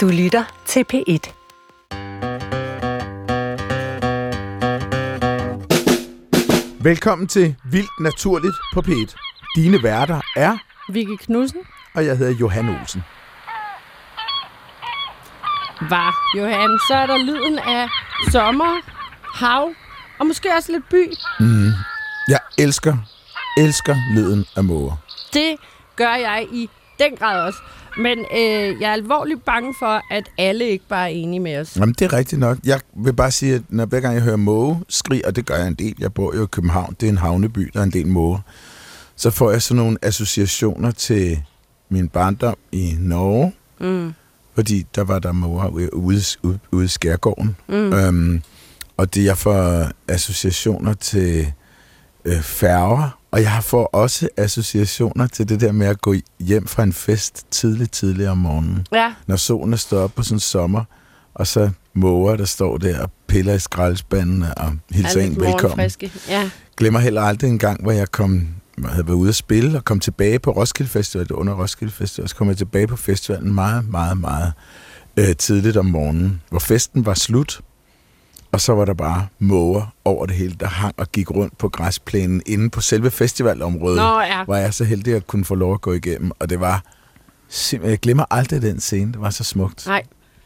Du lytter til P1. Velkommen til Vildt Naturligt på P1. Dine værter er, Vicky Knudsen. og jeg hedder Johan Olsen. Var, Johan. Så er der lyden af sommer, hav og måske også lidt by. Jeg elsker, elsker lyden af måger. Det gør jeg i den grad også. Men øh, jeg er alvorligt bange for, at alle ikke bare er enige med os. Jamen, det er rigtigt nok. Jeg vil bare sige, at når hver gang jeg hører måge skrig, og det gør jeg en del, jeg bor jo i København, det er en havneby, der er en del måger, så får jeg sådan nogle associationer til min barndom i Norge, Mm. fordi der var der måger ude, ude, ude, ude i skærgården. Mm. Øhm, og det jeg får associationer til øh, færger, og jeg får også associationer til det der med at gå hjem fra en fest tidligt, tidligt om morgenen. Ja, Når solen stået op på sådan en sommer, og så måger, der står der og piller i skraldespanden og hilser er en velkommen. Ja. Glemmer heller aldrig en gang, hvor jeg kom jeg havde været ude at spille og kom tilbage på Roskilde Festival, det under Roskilde Festival, så kom jeg tilbage på festivalen meget, meget, meget øh, tidligt om morgenen, hvor festen var slut, og så var der bare måger over det hele, der hang og gik rundt på græsplænen inde på selve festivalområdet, Nå ja. hvor jeg så heldig at kunne få lov at gå igennem, og det var simpelthen, jeg glemmer aldrig den scene, det var så smukt. Nej.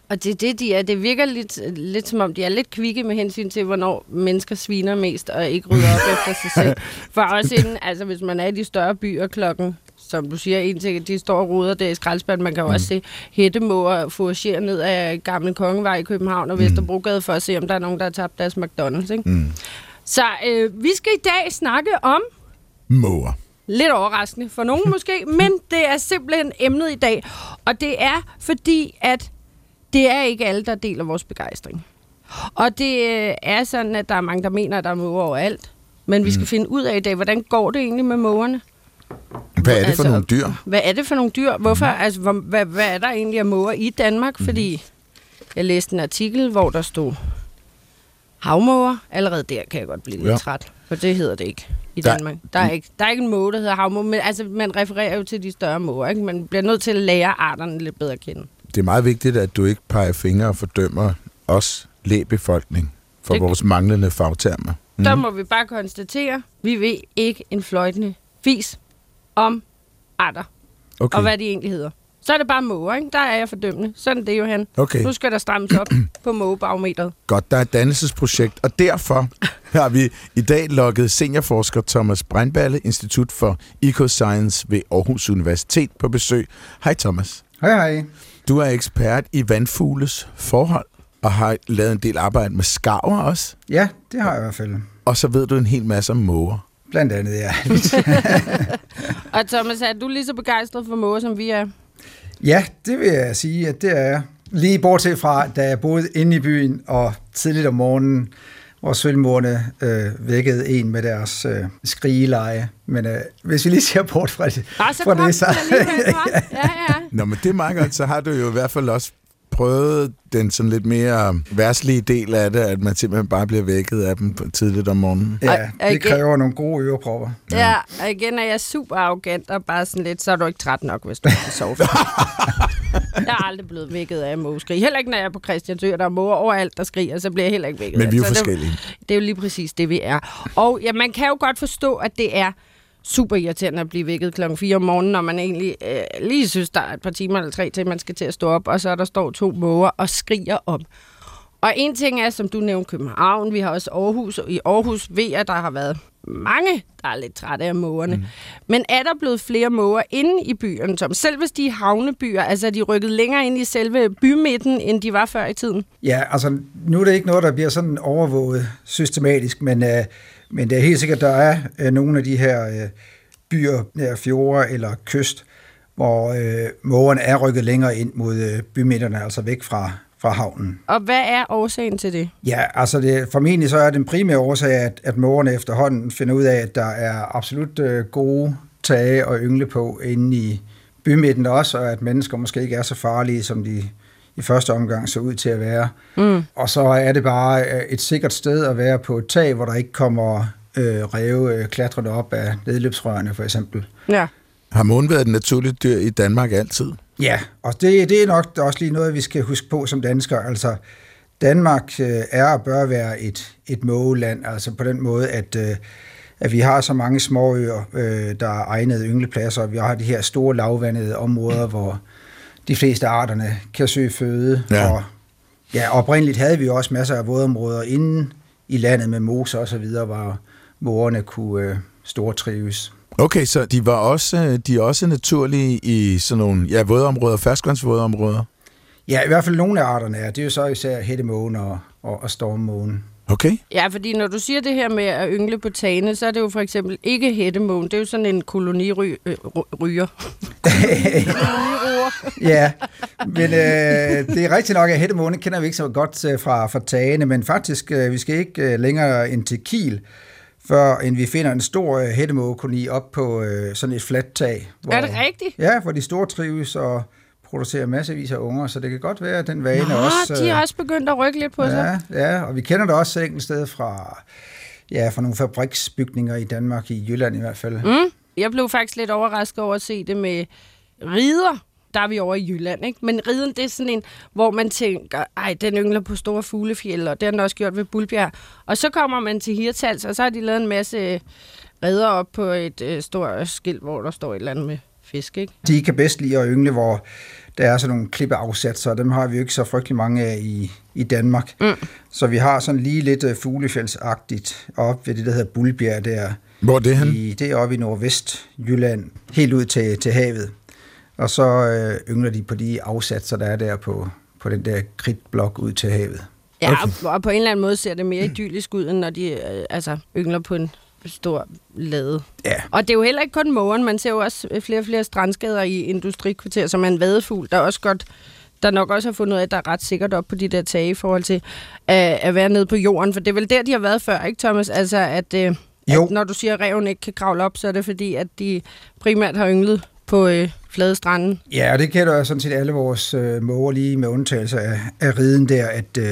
Og det er det, de er. Det virker lidt, lidt som om, de er lidt kvikke med hensyn til, hvornår mennesker sviner mest og ikke rydder op efter sig selv. For også inden, altså hvis man er i de større byer klokken, som du siger, en ting, de står og ruder der i skraldespanden. Man kan jo også se hættemåger foragere ned af Gamle Kongevej i København og Vesterbrogade for at se, om der er nogen, der har tabt deres McDonald's. Ikke? Mm. Så øh, vi skal i dag snakke om Måger. Lidt overraskende for nogen måske, men det er simpelthen emnet i dag. Og det er fordi, at det er ikke alle, der deler vores begejstring. Og det øh, er sådan, at der er mange, der mener, at der er måger overalt. Men vi skal finde ud af i dag, hvordan går det egentlig med mågerne? Hvad er det for Altså, nogle dyr? Hvad er det for nogle dyr? Hvorfor? Altså, hvor, hvad, hvad er der egentlig af måger i Danmark? Fordi jeg læste en artikel, hvor der stod havmåger. Allerede der kan jeg godt blive lidt Ja. træt, for det hedder det ikke i Der- Danmark. Der er, ikke, der er ikke en måge, der hedder havmåge, men altså, man refererer jo til de større måger. Ikke? Man bliver nødt til at lære arterne lidt bedre at kende. Det er meget vigtigt, at du ikke peger fingre og fordømmer os læbefolkning for Det- vores manglende fagtermer. Mm. Der må vi bare konstatere, vi ved ikke en fløjtende fis om arter, okay. Og hvad de egentlig hedder. Så er det bare måger, ikke? Der er jeg fordømmende. Sådan er det, Johan. Okay. Nu skal der strammes op på mågebarometeret. Godt, der er et dannelsesprojekt, og derfor har vi i dag lukket seniorforsker Thomas Breinballe, Institut for Ecoscience ved Aarhus Universitet på besøg. Hej Thomas. Hej hej. Du er ekspert i vandfugles forhold og har lavet en del arbejde med skarver også. Ja, det har jeg i hvert fald. Og så ved du en hel masse om måger. Blandt andet, ja. Og Thomas, er du lige så begejstret for måger, som vi er? ja, det vil jeg sige, at det er jeg. Lige bortset fra, da jeg boede inde i byen, og tidligt om morgenen, hvor sølvmårene øh, vækkede en med deres øh, skrigeleje. Men øh, hvis vi lige ser bort fra det, Ah, så fra kom det, så... alligevel? Ja, ja. Nå, men det er meget godt. Så har du jo i hvert fald også prøvet den sådan lidt mere værslige del af det, at man simpelthen bare bliver vækket af dem på- tidligt om morgenen. Ja, det igen. kræver nogle gode ørepropper. Ja, og igen er jeg super arrogant og bare sådan lidt, så er du ikke træt nok, hvis du har sovet. jeg er aldrig blevet vækket af mågeskrig. Heller ikke, når jeg er på Christiansø, der er måger overalt, der skriger, så bliver jeg heller ikke vækket Men vi er jo Så det- forskellige. Det er jo lige præcis det, vi er. Og ja, man kan jo godt forstå, at det er super irriterende at blive vækket klokken 4 om morgenen, når man egentlig øh, lige synes, der er et par timer eller tre til, man skal til at stå op, og så er der står to måger og skriger op. Og en ting er, som du nævnte, København. Vi har også Aarhus. Og i Aarhus ved jeg, der har været mange, der er lidt trætte af mågerne. Mm. Men er der blevet flere måger inde i byerne, som selv hvis de er havnebyer, altså er de rykket længere ind i selve bymidten, end de var før i tiden? Ja, altså nu er det ikke noget, der bliver sådan overvåget systematisk, men, øh, men det er helt sikkert, der er øh, nogle af de her øh, byer nær fjorde eller kyst, hvor øh, mågerne er rykket længere ind mod øh, bymidterne, altså væk fra, fra havnen. Og hvad er årsagen til det? Ja, altså det, formentlig så er den primære årsag, at, at mågerne efterhånden finder ud af, at der er absolut øh, gode tage og yngle på inde i bymidten også, og at mennesker måske ikke er så farlige, som de i første omgang så ud til at være. Mm. Og så er det bare øh, et sikkert sted at være på et tag, hvor der ikke kommer øh, ræve øh, klatrende op af nedløbsrørene for eksempel. Ja. Har månen været et naturligt dyr i Danmark altid? Ja, og det, det er nok også lige noget, vi skal huske på som danskere. Altså, Danmark øh, er og bør være et, et mågeland, altså på den måde, at, øh, at vi har så mange småøer, øh, der er egnede ynglepladser, og vi har de her store lavvandede områder, hvor de fleste arterne kan søge føde. Ja. Og, ja, oprindeligt havde vi også masser af vådområder inden i landet med moser og så videre, hvor mågerne kunne øh, stortrives. Okay, så de var også, øh, de er også naturlige i sådan nogle ja, vådområder, ferskvandsvådområder? Ja, i hvert fald nogle af arterne er. Det er jo så især hættemågen og, og, og stormmågen. Okay. Ja, fordi når du siger det her med at yngle på tagene, så er det jo for eksempel ikke hættemågen. Det er jo sådan en koloniryger. Øh, ryger. ja, men øh, det er rigtigt nok, at hættemågen kender vi ikke så godt øh, fra, fra tagene, men faktisk, øh, vi skal ikke øh, længere ind til Kiel, før end vi finder en stor øh, hættemågekoloni op på øh, sådan et fladt tag. Hvor, Er det rigtigt? Ja, hvor de store trives og producerer massevis af unger, så det kan godt være, at den vane Nå, også... de er øh, også begyndt at rykke lidt på sig. Ja, ja, og vi kender det også enkelt sted fra, ja, fra nogle fabriksbygninger i Danmark, i Jylland i hvert fald. Mm. Jeg blev faktisk lidt overrasket over at se det med rider. Der er vi over i Jylland, ikke? Men riden, det er sådan en, hvor man tænker, ej, den yngler på store fuglefjælde, og det har den også gjort ved Bulbjerg. Og så kommer man til Hirtals, og så har de lavet en masse redder op på et øh, stort skilt, hvor der står et eller andet med fisk, ikke? De kan bedst lide at yngle, hvor der er sådan nogle klippeafsatser, og dem har vi jo ikke så frygtelig mange af i, i Danmark. Mm. Så vi har sådan lige lidt uh, fuglefjeldsagtigt op ved det, der hedder Bulbjerg der. Hvor er det hen? I, det er oppe i Nordvest Jylland, helt ud til, til havet. Og så øh, yngler de på de afsatser, der er der på, på den der kridtblok ud til havet. Ja, okay. og på en eller anden måde ser det mere idyllisk ud, end når de øh, altså, yngler på en stor lade. Ja. Og det er jo heller ikke kun mågen, man ser jo også flere og flere strandskader i industrikvarter, som er en vadefugl, der også godt der nok også har fundet ud af, at der er ret sikkert op på de der tage i forhold til at, at være nede på jorden. For det er vel der, de har været før, ikke Thomas? Altså, at, øh, Jo. at når du siger, at reven ikke kan kravle op, så er det fordi, at de primært har ynglet på øh, flade stranden. Ja, og det gælder jo sådan set alle vores øh, måger, lige med undtagelse af, af riden der, at øh,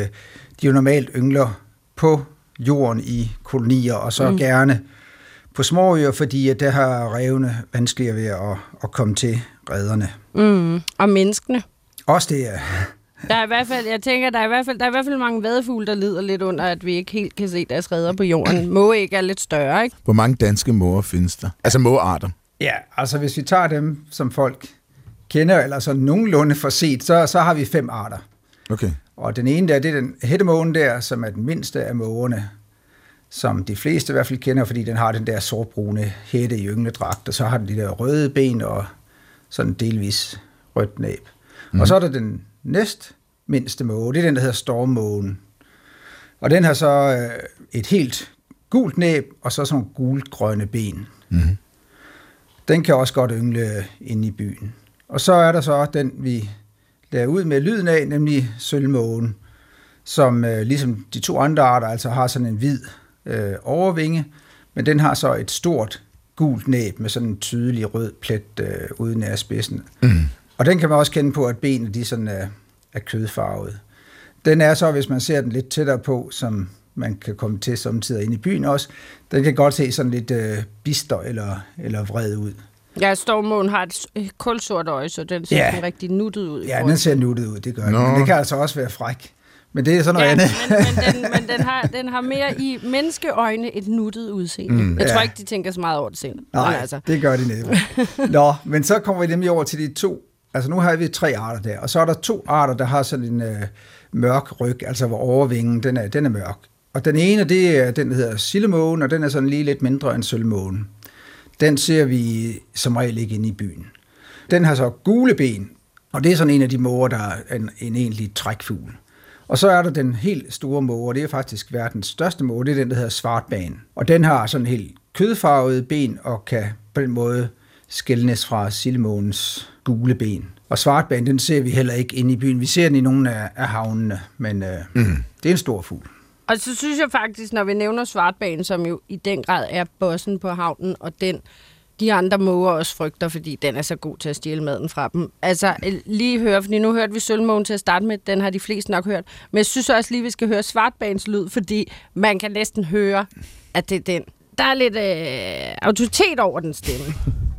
de jo normalt yngler på jorden i kolonier, og så mm. gerne på småøer, fordi at der har revne vanskeligere ved at, at komme til redderne. Mm. Og menneskene. Også det, ja. Der er i hvert fald, jeg tænker, der er i hvert fald, der er i hvert fald mange vadefugle, der lider lidt under, at vi ikke helt kan se deres redder på jorden. Måge er lidt større, ikke? Hvor mange danske måger findes der? Altså mågearter. Ja, altså hvis vi tager dem, som folk kender, eller så nogenlunde for set, så, så har vi fem arter. Okay. Og den ene der, det er den hættemågen der, som er den mindste af mågerne, som de fleste i hvert fald kender, fordi den har den der sortbrune hætte i yngledragt, og så har den de der røde ben og sådan delvis rødt næb. Mm. Og så er der den næst mindste måge, det er den, der hedder stormmågen. Og den har så øh, et helt gult næb, og så sådan nogle gult-grønne ben. Mm. Den kan også godt yngle inde i byen. Og så er der så den, vi lader ud med lyden af, nemlig sølvmågen, som øh, ligesom de to andre arter altså har sådan en hvid øh, overvinge, men den har så et stort gult næb med sådan en tydelig rød plet øh, uden af spidsen. Mm. Og den kan man også kende på, at benene de sådan er, er kødfarvet. Den er så, hvis man ser den lidt tættere på, som man kan komme til samtidig ind i byen også, den kan godt se sådan lidt øh, bister eller, eller vred ud. Ja, stormåen har et et kulsort øje, så den ser Ja. yeah. rigtig nuttet ud. Ja, den ser nuttet ud, det gør den. Men det kan altså også være fræk. Men det er sådan noget Ja, andet. men, men, den, men den, har, den har mere i menneskeøjne et nuttet udseende. Mm, jeg tror Ja. ikke, de tænker så meget over det selv. Nej, Men altså, det gør de næppe. Nå, men så kommer vi nemlig over til de to. Altså nu har vi tre arter der, og så er der to arter, der har sådan en øh, mørk ryg, altså hvor overvingen den er, den er mørk. Og den ene, det er den, der hedder sillemågen, og den er sådan lige lidt mindre end sølvmågen. Den ser vi som regel ikke inde i byen. Den har så gule ben, og det er sådan en af de måger, der er en, en egentlig trækfugl. Og så er der den helt store måge, og det er faktisk verdens største måge, det er den, der hedder svartban. Og den har sådan helt kødfarvede ben, og kan på den måde skældnes fra sildemågens gule ben. Og svartban, den ser vi heller ikke inde i byen. Vi ser den i nogle af, af havnene, men øh, mm. det er en stor fugl og så synes jeg faktisk, når vi nævner Svartbanen, som jo i den grad er bossen på havnen, og den de andre måger også frygter, fordi den er så god til at stjæle maden fra dem. Altså, øh, lige høre, fordi nu hørte vi Sølvmågen til at starte med, den har de fleste nok hørt. Men jeg synes også lige, vi skal høre Svartbanens lyd, fordi man kan næsten høre, at det er den. Der er lidt øh, autoritet over den stemme.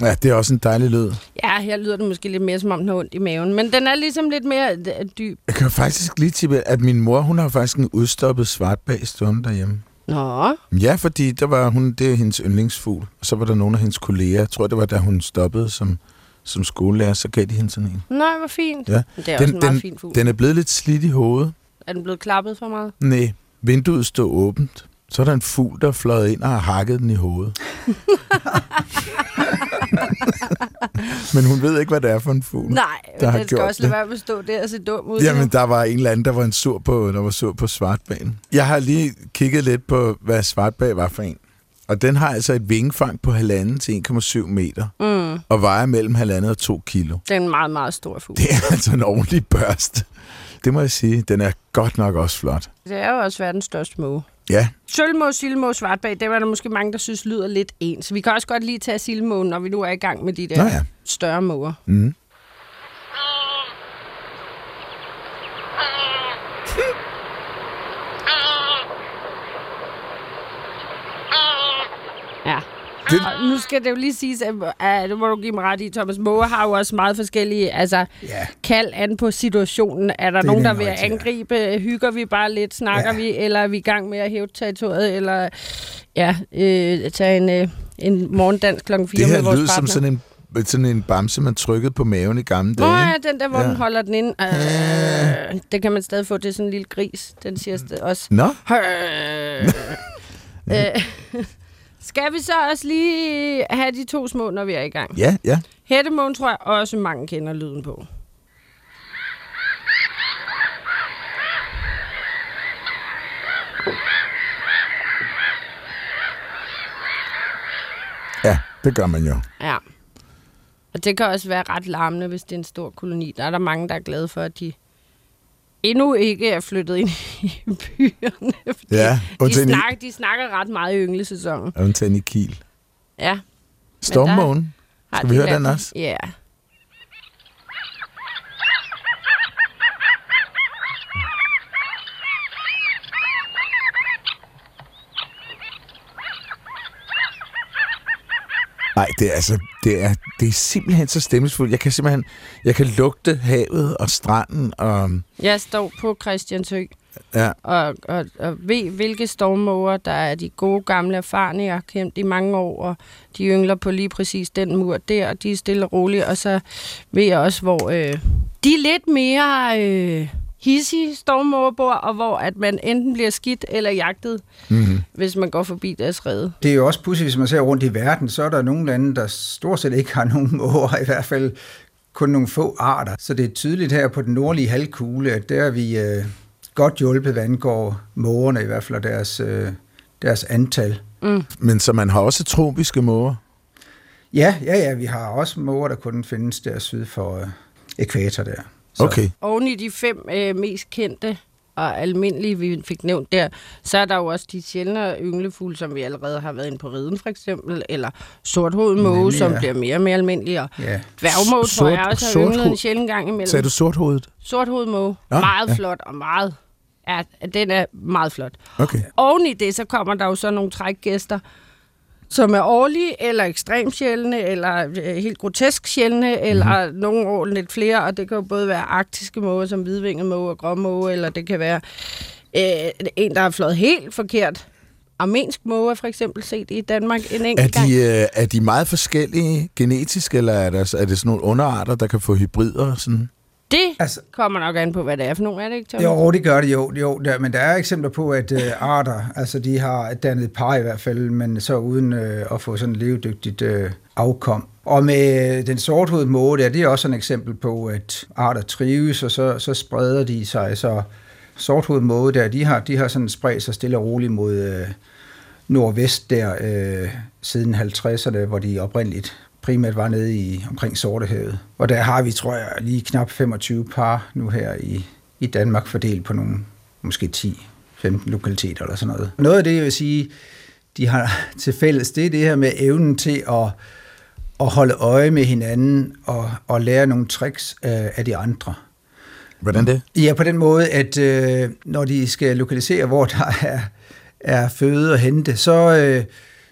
Ja, det er også en dejlig lyd. Ja, her lyder det måske lidt mere, som om den har ondt i maven. Men den er ligesom lidt mere øh, dyb. Jeg kan faktisk lige tippe, at min mor, hun har faktisk en udstoppet svartbag stående derhjemme. Nå, Ja, fordi der var hun, det er hendes yndlingsfugl. Og så var der nogle af hendes kolleger, jeg tror det var da hun stoppede som, som skolelærer, så gav de hende sådan en. nej, hvor fint. Ja. Det er Den- også en den- fin fugl. Den er blevet lidt slidt i hovedet. Er den blevet klappet for meget? Nej, vinduet stod åbent. Så er der en fugl, der er fløjet ind og har hakket den i hovedet. Men hun ved ikke, hvad det er for en fugl. Nej, der den skal også lade være med at stå der og se dum ud. Jamen, der var en eller anden, der var en sur på, der var sur på svartbagen. Jeg har lige kigget lidt på, hvad svartbag var for en. Og den har altså et vingefang på halvanden til 1,7 meter, Mm, og vejer mellem halvandet og to kilo. det er en meget, meget stor fugl. Det er altså en ordentlig børste. Det må jeg sige. Den er godt nok også flot. Det er jo også verdens største måge. Ja, Sølvmåge, sildemåge, svartbag, det var der måske mange, der synes lyder lidt ens. Vi kan også godt lige tage sildemågen, når vi nu er i gang med de der Nå ja. større måger. mm. Ja. Det- Og nu skal det jo lige siges, at, at det må du give mig ret i, Thomas Måge har jo også meget forskellige altså, Ja, kald an på situationen. Er der Det nogen, der vil rigtigt, ja. angribe? Hygger vi bare lidt? Snakker Ja. vi? Eller er vi i gang med at hæve territoriet? Eller ja, øh, tage en, øh, en morgendans klokken 4 det med her vores lyder som partner? sådan en, sådan en bamse, man trykkede på maven i gamle Nå dage. ja, ikke? den der, hvor Ja. man holder den ind. Øh, det kan man stadig få. Det er sådan en lille gris. Den siger st- også. Nå, Øh, øh, skal vi så også lige have de to små, når vi er i gang? ja, ja. Hættemågen tror jeg også mange kender lyden på. Ja, det gør man jo. Ja. Og det kan også være ret larmende, hvis det er en stor koloni. Der er der mange, der er glade for, at de endnu ikke er flyttet ind i byerne. Ja, de, snakker, de snakker ret meget i ynglesæsonen. undtagen i Kiel. Ja. Stormmågen. Har Skal vi høre den også? Ja. Nej, det er altså, det er, det er simpelthen så stemningsfuldt. Jeg kan simpelthen, jeg kan lugte havet og stranden og, Jeg står på Christiansø. Ja, og, og, og ved, hvilke stormmåger, der er de gode gamle erfarne, jeg har kendt i mange år, og de yngler på lige præcis den mur der, og de er stille og rolige, og så ved jeg også, hvor øh, de er lidt mere øh, hissige stormmåger bor, og hvor at man enten bliver skidt eller jagtet, mm-hmm. hvis man går forbi deres rede. det er jo også pudsigt, hvis man ser rundt i verden, så er der nogle lande, der stort set ikke har nogen måger, i hvert fald kun nogle få arter. Så det er tydeligt her på den nordlige halvkugle, at der er vi øh, godt hjulpet, hvad angår mågerne, i hvert fald og deres, øh, deres antal. Mm. Men så man har også tropiske måger. Ja, ja, ja, vi har også måger, der kun findes der syd for øh, ekvator der. Så, Okay. Oven i de fem øh, mest kendte og almindelige, vi fik nævnt der, så er der jo også de sjældne ynglefugle, som vi allerede har været inde på riden for eksempel, eller sorthovedet måge, Nemlig, som ja. bliver mere og mere almindelig, og Ja, dværgmåge, tror jeg også har ynglet en sjældent gang imellem. Sagde du sorthovedet? Sorthovedet måge, Nå, meget ja. flot og meget, ja, den er meget flot. Okay. Oven i det, så kommer der jo så nogle trækgæster, som er årlige, eller ekstremt sjældne, eller øh, helt grotesk sjældne, eller Mhm. nogle år lidt flere, og det kan jo både være arktiske måger, som hvidvinget måge og gråmåge, eller det kan være øh, en, der har flået helt forkert. Armensk måge er for eksempel set i Danmark en Er enkelt gang. de, øh, er de meget forskellige genetisk, eller er, der, er det sådan nogle underarter, der kan få hybrider? Sådan? Det altså, kommer nok an på, hvad det er for nogle, er det ikke, Thomas? Jo, det gør det jo. jo der, men der er eksempler på, at øh, arter, altså de har dannet par i hvert fald, men så uden øh, at få sådan et levedygtigt øh, afkom. Og med den sorthovedede måge der, det er også et eksempel på, at arter trives, og så, så spreder de sig. Så sorthovedet måge der, de har, de har sådan spredt sig stille og roligt mod øh, nordvest der øh, siden 50'erne, hvor de oprindeligt primært var nede i omkring Sortehavet. Og der har vi, tror jeg, lige knap 25 par nu her i, i Danmark, fordelt på nogle, måske 10-15 lokaliteter eller sådan noget. Noget af det, jeg vil sige, de har til fælles, det er det her med evnen til at, at holde øje med hinanden og, og lære nogle tricks øh, af de andre. Hvordan det? Ja, på den måde, at øh, når de skal lokalisere, hvor der er, er føde at hente, så, øh,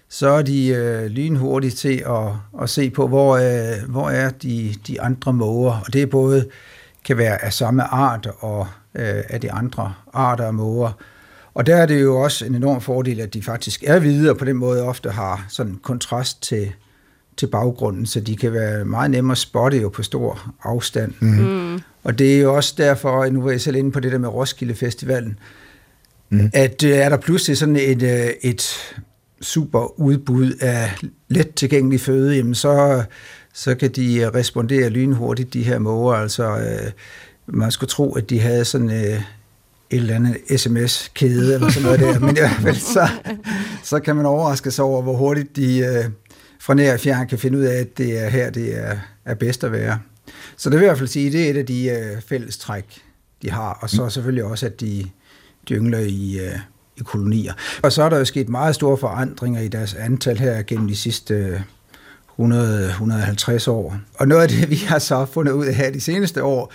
så er de øh, lynhurtige til at, at se på, hvor, øh, hvor er de, de andre måger. Og det er både kan være af samme art og øh, af de andre arter af måger. Og der er det jo også en enorm fordel, at de faktisk er hvide, og på den måde ofte har sådan kontrast til, til baggrunden, så de kan være meget nemmere at spotte jo på stor afstand. Mm. Og det er jo også derfor, nu var jeg selv inde på det der med Roskilde Festivalen, mm. at øh, er der pludselig sådan et, øh, et super udbud af let tilgængelig føde, jamen så, så kan de respondere lynhurtigt, de her måger. Altså, øh, man skulle tro, at de havde sådan øh, et eller andet sms-kæde eller sådan noget der, men i hvert fald så, så kan man overraske sig over, hvor hurtigt de øh, fra nær og fjern kan finde ud af, at det er her, det er, er bedst at være. Så det vil jeg i hvert fald sige, det er et af de øh, fællestræk, de har, og så selvfølgelig også, at de, de yngler i, øh, i kolonier. Og så er der jo sket meget store forandringer i deres antal her gennem de sidste øh, 100-150 år. Og noget af det, vi har så fundet ud af her de seneste år,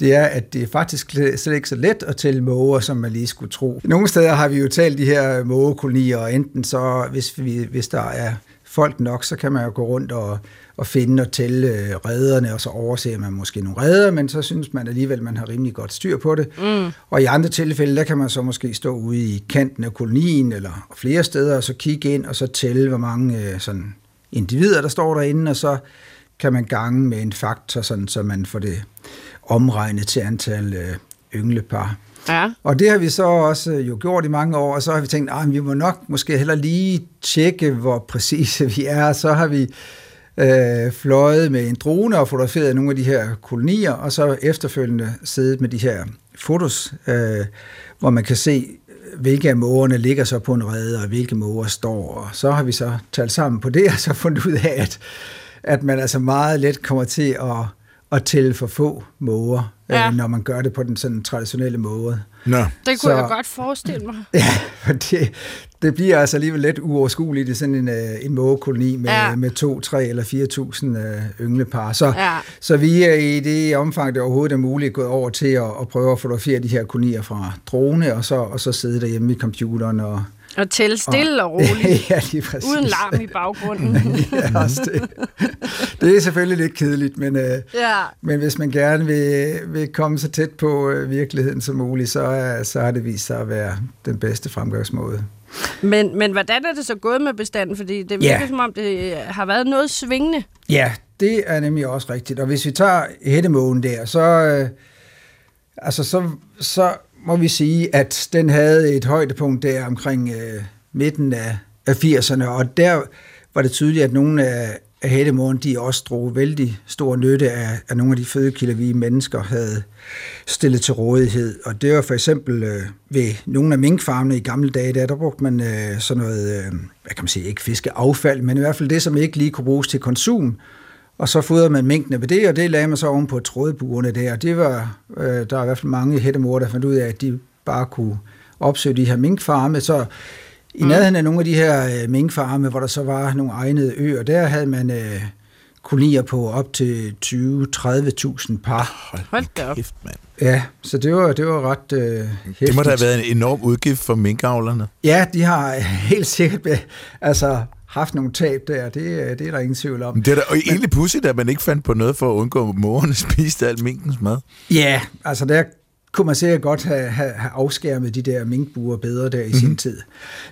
det er, at det er faktisk slet ikke så let at tælle måger, som man lige skulle tro. Nogle steder har vi jo talt de her mågekolonier, og enten så, hvis, vi, hvis der er folk nok, så kan man jo gå rundt og, og finde og tælle øh, redderne, og så overser man måske nogle redder, men så synes man alligevel, man har rimelig godt styr på det. Mm. Og i andre tilfælde, der kan man så måske stå ude i kanten af kolonien, eller flere steder, og så kigge ind, og så tælle, hvor mange øh, sådan individer, der står derinde, og så kan man gange med en faktor, sådan, så man får det omregnet til antal øh, ynglepar. Ja. Og det har vi så også øh, jo gjort i mange år, og så har vi tænkt, ah, at vi må nok måske heller lige tjekke, hvor præcise vi er. Så har vi øh, fløjet med en drone og fotograferet nogle af de her kolonier, og så efterfølgende siddet med de her fotos, øh, hvor man kan se, hvilke af mågerne ligger så på en rede, og hvilke måger står. Og så har vi så talt sammen på det, og så fundet ud af, at, at man altså meget let kommer til at at tælle for få måger, ja. øh, når man gør det på den sådan traditionelle måde. Nå. Det kunne så, jeg godt forestille mig. Ja, for det, det bliver altså alligevel lidt uoverskueligt i sådan en, øh, en mågekoloni med, ja. med to, tre eller fire tusind øh, ynglepar. Så, ja. så vi er i det omfang, det overhovedet er muligt, gået over til at, at prøve at fotografere de her kolonier fra drone, og så, og så sidde derhjemme i computeren og, og tælle stille og, og roligt. ja, lige præcis. Uden larm i baggrunden. ja, også det. det er selvfølgelig lidt kedeligt, men, øh, ja. men hvis man gerne vil, vil komme så tæt på øh, virkeligheden som muligt, så, er, så har det vist sig at være den bedste fremgangsmåde. Men, men hvordan er det så gået med bestanden? Fordi det virker ja. som om, det har været noget svingende. Ja, det er nemlig også rigtigt. Og hvis vi tager hættemågen der, så, øh, altså, så, så må vi sige, at den havde et højdepunkt der omkring øh, midten af, af 80'erne, og der var det tydeligt, at nogle af, af hættemåren, de også drog vældig stor nytte af, af nogle af de fødekilder, vi mennesker havde stillet til rådighed. Og det var for eksempel øh, ved nogle af minkfarmene i gamle dage, der, der brugte man øh, sådan noget, øh, hvad kan man sige, ikke fiskeaffald, men i hvert fald det, som ikke lige kunne bruges til konsum, og så fodrede man mængdene ved det, og det lagde man så oven på trådbuerne der. Og det var, øh, der er i hvert fald mange hættemor, der fandt ud af, at de bare kunne opsøge de her minkfarme. Så i mm. nærheden af nogle af de her øh, minkfarme, hvor der så var nogle egnede øer, der havde man øh, kolonier på op til 20-30.000 par. Hold da op. Kæft, mand. Ja, så det var, det var ret øh, hæftigt. Det må da have været en enorm udgift for minkavlerne. Ja, de har helt sikkert altså, haft nogle tab der, det, det er der ingen tvivl om. Det er da og egentlig pudsigt, at man ikke fandt på noget for at undgå, at morerne spiste alt minkens mad. Ja, altså der kunne man sikkert godt have, have, have afskærmet de der minkbuer bedre der i mm-hmm. sin mhm. tid.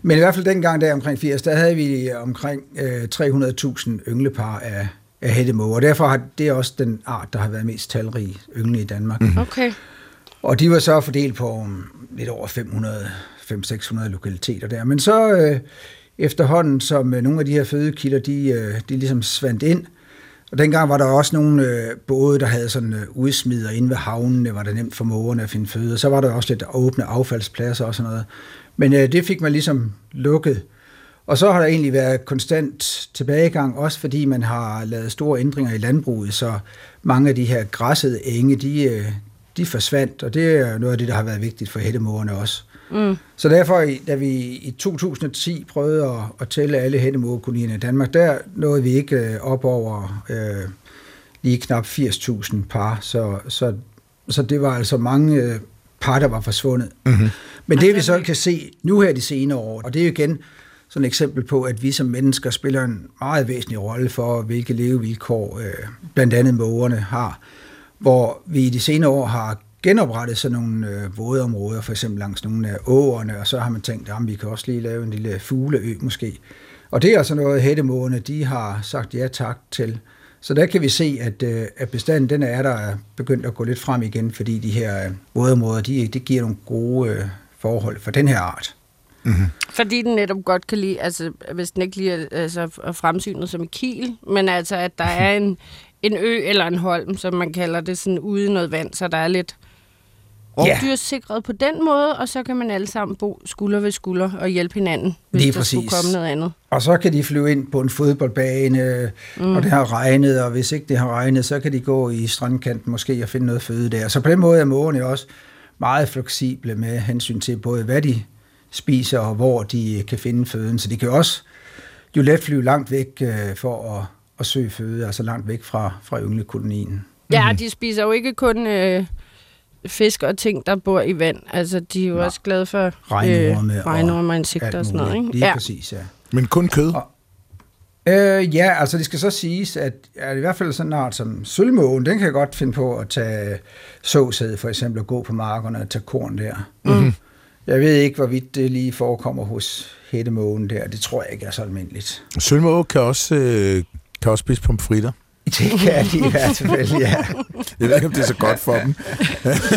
Men i hvert fald dengang der omkring 80, der havde vi omkring øh, 300.000 ynglepar af, af hættemåger, og derfor har det også den art, der har været mest talrig yngle i Danmark. Mm-hmm. Okay. Og de var så fordelt på um, lidt over 500 500-600 lokaliteter der. Men så øh, efterhånden, som øh, nogle af de her fødekilder, de, øh, de ligesom svandt ind. Og dengang var der også nogle øh, både, der havde sådan udsmider inde ved havnene, var det nemt for mågerne at finde føde. Og så var der også lidt åbne affaldspladser og sådan noget. Men det fik man ligesom lukket. Og så har der egentlig været konstant tilbagegang, også fordi man har lavet store ændringer i landbruget, så mange af de her græssede enge, de, de forsvandt, og det er noget af det, der har været vigtigt for hættemågerne også. Mm. Så derfor, da vi i 2010 prøvede at, at tælle alle hændemågekolonierne i Danmark, der nåede vi ikke øh, op over øh, lige knap 80.000 par, så, så, så det var altså mange øh, par, der var forsvundet. Mm-hmm. Men det vi så kan se nu her de senere år, og det er jo igen sådan et eksempel på, at vi som mennesker spiller en meget væsentlig rolle for, hvilke levevilkår øh, blandt andet mågerne har. Hvor vi i de senere år har genoprettet sådan nogle øh, vådområder, for eksempel langs nogle af åerne, og så har man tænkt, at vi kan også lige lave en lille fugleø måske. Og det er altså noget, hættemågerne, de har sagt ja tak til. Så der kan vi se, at, øh, at bestanden den er der begyndt at gå lidt frem igen, fordi de her øh, vådområder, de, de giver nogle gode øh, forhold for den her art. Mm-hmm. Fordi den netop godt kan lide, altså hvis den ikke lige er altså, fremsynet som en kil, men altså at der er en, en ø eller en holm, som man kalder det, sådan ude i noget vand, så der er lidt rovdyrsikret på den måde, og så kan man alle sammen bo skulder ved skulder og hjælpe hinanden, hvis Lige der præcis. skulle komme noget andet. Og så kan de flyve ind på en fodboldbane, mm. og det har regnet, og hvis ikke det har regnet, så kan de gå i strandkanten måske og finde noget føde der. Så på den måde er mågerne også meget fleksible med hensyn til både, hvad de spiser, og hvor de kan finde føden. Så de kan også jo let flyve langt væk øh, for at, at søge føde, altså langt væk fra, fra ynglekolonien. Ja, mm. de spiser jo ikke kun øh, fisk og ting, der bor i vand. Altså, de er jo Nå. også glade for regnorme, øh, regnorme og insekter og sådan noget. Ikke? Lige ja. præcis, ja. Men kun kød? Og, Øh, ja, altså det skal så siges, at, at i hvert fald sådan en art som sølvmågen, den kan godt finde på at tage såsæd for eksempel og gå på markerne og tage korn der. Mm. Jeg ved ikke, hvorvidt det lige forekommer hos hættemågen der. Det tror jeg ikke er så almindeligt. Sølvmåge kan også, øh, kan også spise pomfritter. Det kan de i hvert fald, ja. Jeg ved ikke, om det er så godt for dem.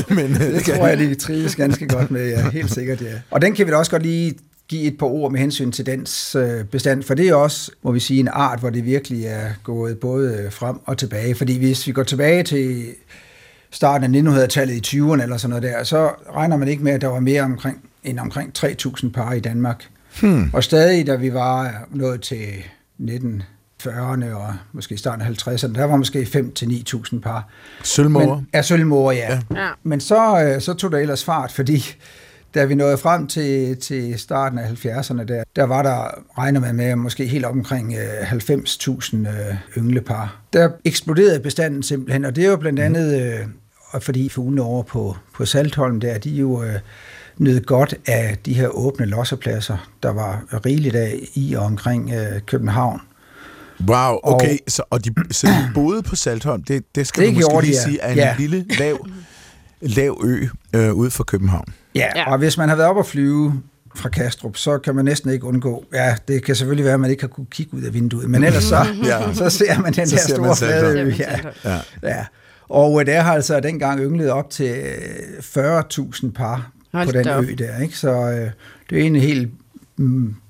Men, øh, det, tror jeg, de trives ganske godt med, ja. Helt sikkert, ja. Og den kan vi da også godt lige give et par ord med hensyn til dens øh, bestand, for det er også, må vi sige, en art, hvor det virkelig er gået både frem og tilbage. Fordi hvis vi går tilbage til starten af 1900-tallet i 20'erne eller sådan noget der, så regner man ikke med, at der var mere omkring, end omkring 3.000 par i Danmark. Hmm. Og stadig, da vi var nået til 1940'erne og måske starten af 50'erne, der var måske 5-9.000 par. Sølvmåger? Ja, sølvmåger, ja. ja. Men så, øh, så tog det ellers fart, fordi da vi nåede frem til, til starten af 70'erne, der, der var der, regner man med, måske helt omkring øh, 90.000 øh, ynglepar. Der eksploderede bestanden simpelthen, og det er jo blandt andet, øh, fordi fuglene over på, på Saltholm der, de jo øh, nød godt af de her åbne lossepladser, der var rigeligt af i og omkring øh, København. Wow, okay, og, så, og de, så de boede på Saltholm, det, det skal det du måske lige sige, er en ja. lille, lav, lav ø øh, ude for København. Ja, ja, og hvis man har været op og flyve fra Kastrup, så kan man næsten ikke undgå, ja, det kan selvfølgelig være, at man ikke har kunne kigge ud af vinduet, men ellers så, ja. så ser man den så der store flade ø. Ja. Ja. ja. Og øh, der har altså dengang ynglet op til 40.000 øh, par Hold på den ø der, ikke? Så øh, det er en helt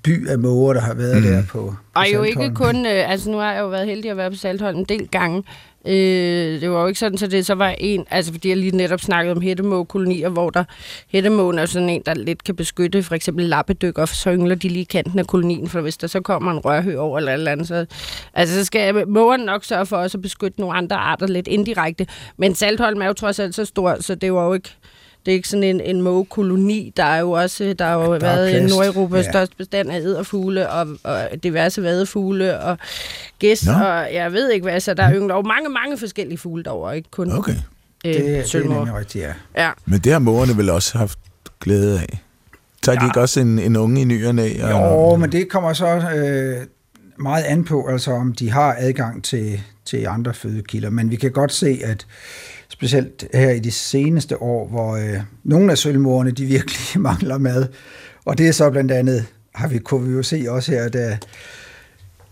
by af måger, der har været mm. der på, på Og jo ikke kun, øh, altså nu har jeg jo været heldig at være på Saltholm en del gange, Øh, det var jo ikke sådan, så det så var en, altså fordi jeg lige netop snakkede om hættemågekolonier, hvor der hættemågen er sådan en, der lidt kan beskytte for eksempel lappedykker, så yngler de lige kanten af kolonien, for hvis der så kommer en rørhø over eller eller andet, så, altså, så skal mågeren nok sørge for også at beskytte nogle andre arter lidt indirekte. Men Saltholm er jo trods alt så stor, så det var jo ikke det er ikke sådan en, en mågekoloni. Der er jo også der har jo der været i Nordeuropas ja. største bestand af æderfugle og, og diverse vadefugle og gæs, no. og jeg ved ikke hvad, så der er jo mange, mange forskellige fugle derovre, ikke kun okay. øh, det, det er nemlig rigtigt, ja. ja. Men det har mågerne vel også haft glæde af? Tager ja. de ikke også en, en unge i nyerne af? Og... Jo, men det kommer så øh, meget an på, altså om de har adgang til, til andre fødekilder. Men vi kan godt se, at specielt her i de seneste år, hvor øh, nogle af sølvmorerne, de virkelig mangler mad. Og det er så blandt andet, har vi, kunne vi jo se også her, da,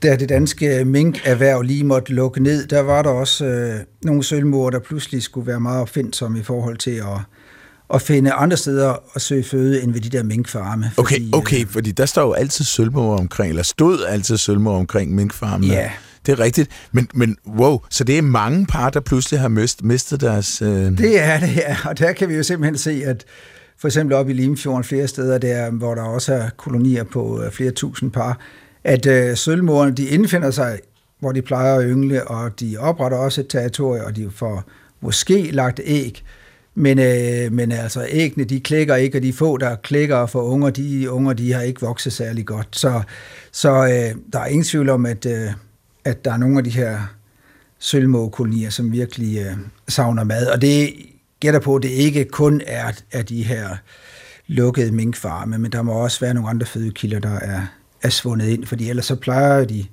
da det danske minkerhverv lige måtte lukke ned, der var der også øh, nogle sølvmorer, der pludselig skulle være meget opfindsomme i forhold til at, at finde andre steder at søge føde end ved de der minkfarme. Okay, fordi, okay, øh, fordi der står jo altid sølvmorer omkring, eller stod altid sølvmorer omkring minkfarmen. Ja, det er rigtigt. Men, men wow, så det er mange par, der pludselig har mist, mistet deres... Øh... Det er det, ja. Og der kan vi jo simpelthen se, at for eksempel op i Limfjorden flere steder, der, hvor der også er kolonier på øh, flere tusind par, at øh, sølvmorerne, de indfinder sig, hvor de plejer at yngle, og de opretter også et territorie, og de får måske lagt æg, men, øh, men altså æggene, de klikker ikke, og de få, der klikker for unger, de unger, de har ikke vokset særlig godt. Så, så øh, der er ingen tvivl om, at, øh, at der er nogle af de her sølvmågekolonier, som virkelig øh, savner mad. Og det gætter på, at det ikke kun er af de her lukkede minkfarme, men der må også være nogle andre fødekilder, der er, er svundet ind, fordi ellers så plejer de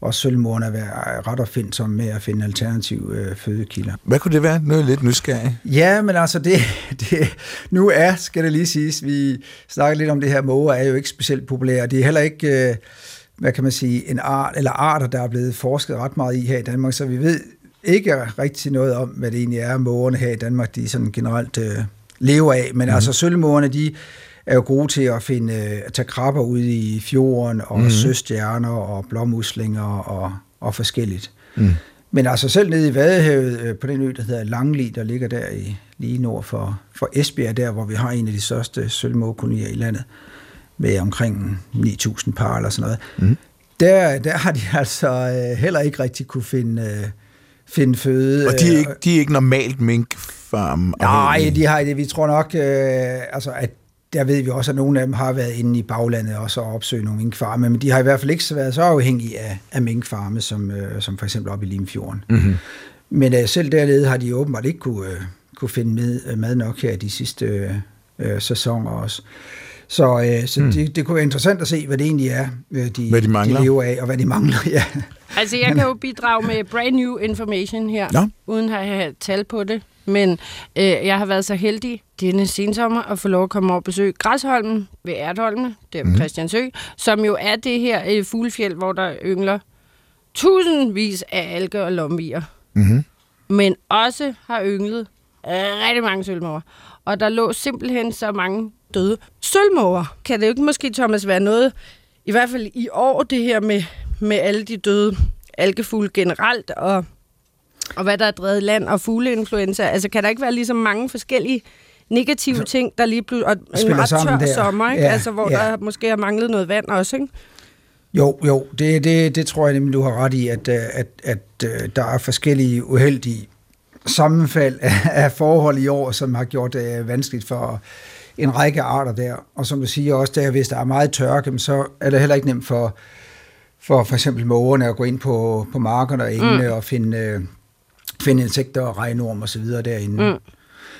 også sølvmorerne at være ret opfindsomme med at finde alternative øh, fødekilder. Hvad kunne det være? Noget lidt nysgerrig. Ja, men altså det, det, nu er, skal det lige siges, vi snakker lidt om det her, måger er jo ikke specielt populære. Det er heller ikke, øh, hvad kan man sige, en art, eller arter, der er blevet forsket ret meget i her i Danmark, så vi ved ikke rigtig noget om, hvad det egentlig er, mågerne her i Danmark, de sådan generelt øh, lever af. Men mm. altså sølvmågerne, de er jo gode til at finde, at tage krabber ud i fjorden, og mm. søstjerner, og blåmuslinger, og, og forskelligt. Mm. Men altså selv nede i Vadehavet, øh, på den ø, der hedder Langli, der ligger der i, lige nord for, for Esbjerg, der hvor vi har en af de største sølvmågekolonier i landet, med omkring 9.000 par eller sådan noget, mm. der, der har de altså øh, heller ikke rigtig kunne finde, øh, finde føde. Og de er ikke, de er ikke normalt minkfarm? Nej, de har det. Vi tror nok, øh, altså, at der ved vi også, at nogle af dem har været inde i baglandet og så opsøgt nogle minkfarme, men de har i hvert fald ikke været så afhængige af, af minkfarme, som, øh, som for eksempel op i Limfjorden. Mm-hmm. Men øh, selv dernede har de åbenbart ikke kunne, øh, kunne finde med, øh, mad nok her de sidste øh, sæsoner også. Så, øh, så mm. det, det kunne være interessant at se, hvad det egentlig er, øh, de, hvad de, mangler. de lever af, og hvad de mangler. Ja. Altså, jeg kan jo bidrage med brand new information her, ja. uden at have tal på det. Men øh, jeg har været så heldig denne sensommer at få lov at komme over og besøge Græsholmen ved Erdholmene, der ved mm. Christiansø, som jo er det her øh, fuglefjeld, hvor der yngler tusindvis af alger og lomvier. Mm-hmm. Men også har ynglet rigtig mange sølvmåger. Og der lå simpelthen så mange døde sølvmåger. Kan det jo ikke måske, Thomas, være noget, i hvert fald i år, det her med, med alle de døde algefugle generelt, og og hvad der er drevet land og fugleinfluenza. Altså kan der ikke være ligesom mange forskellige negative ting, der lige pludselig... Og en ret tør der. sommer, ikke? Ja, altså, hvor ja. der måske har manglet noget vand også, ikke? Jo, jo, det, det, det tror jeg nemlig, du har ret i, at, at, at, at øh, der er forskellige uheldige sammenfald af, af forhold i år, som har gjort det vanskeligt for en række arter der. Og som du siger også, der, hvis der er meget tørke, så er det heller ikke nemt for, for for eksempel mågerne at gå ind på, på markerne og engene mm. og finde, øh, finde insekter og regnorm og så videre derinde. Mm.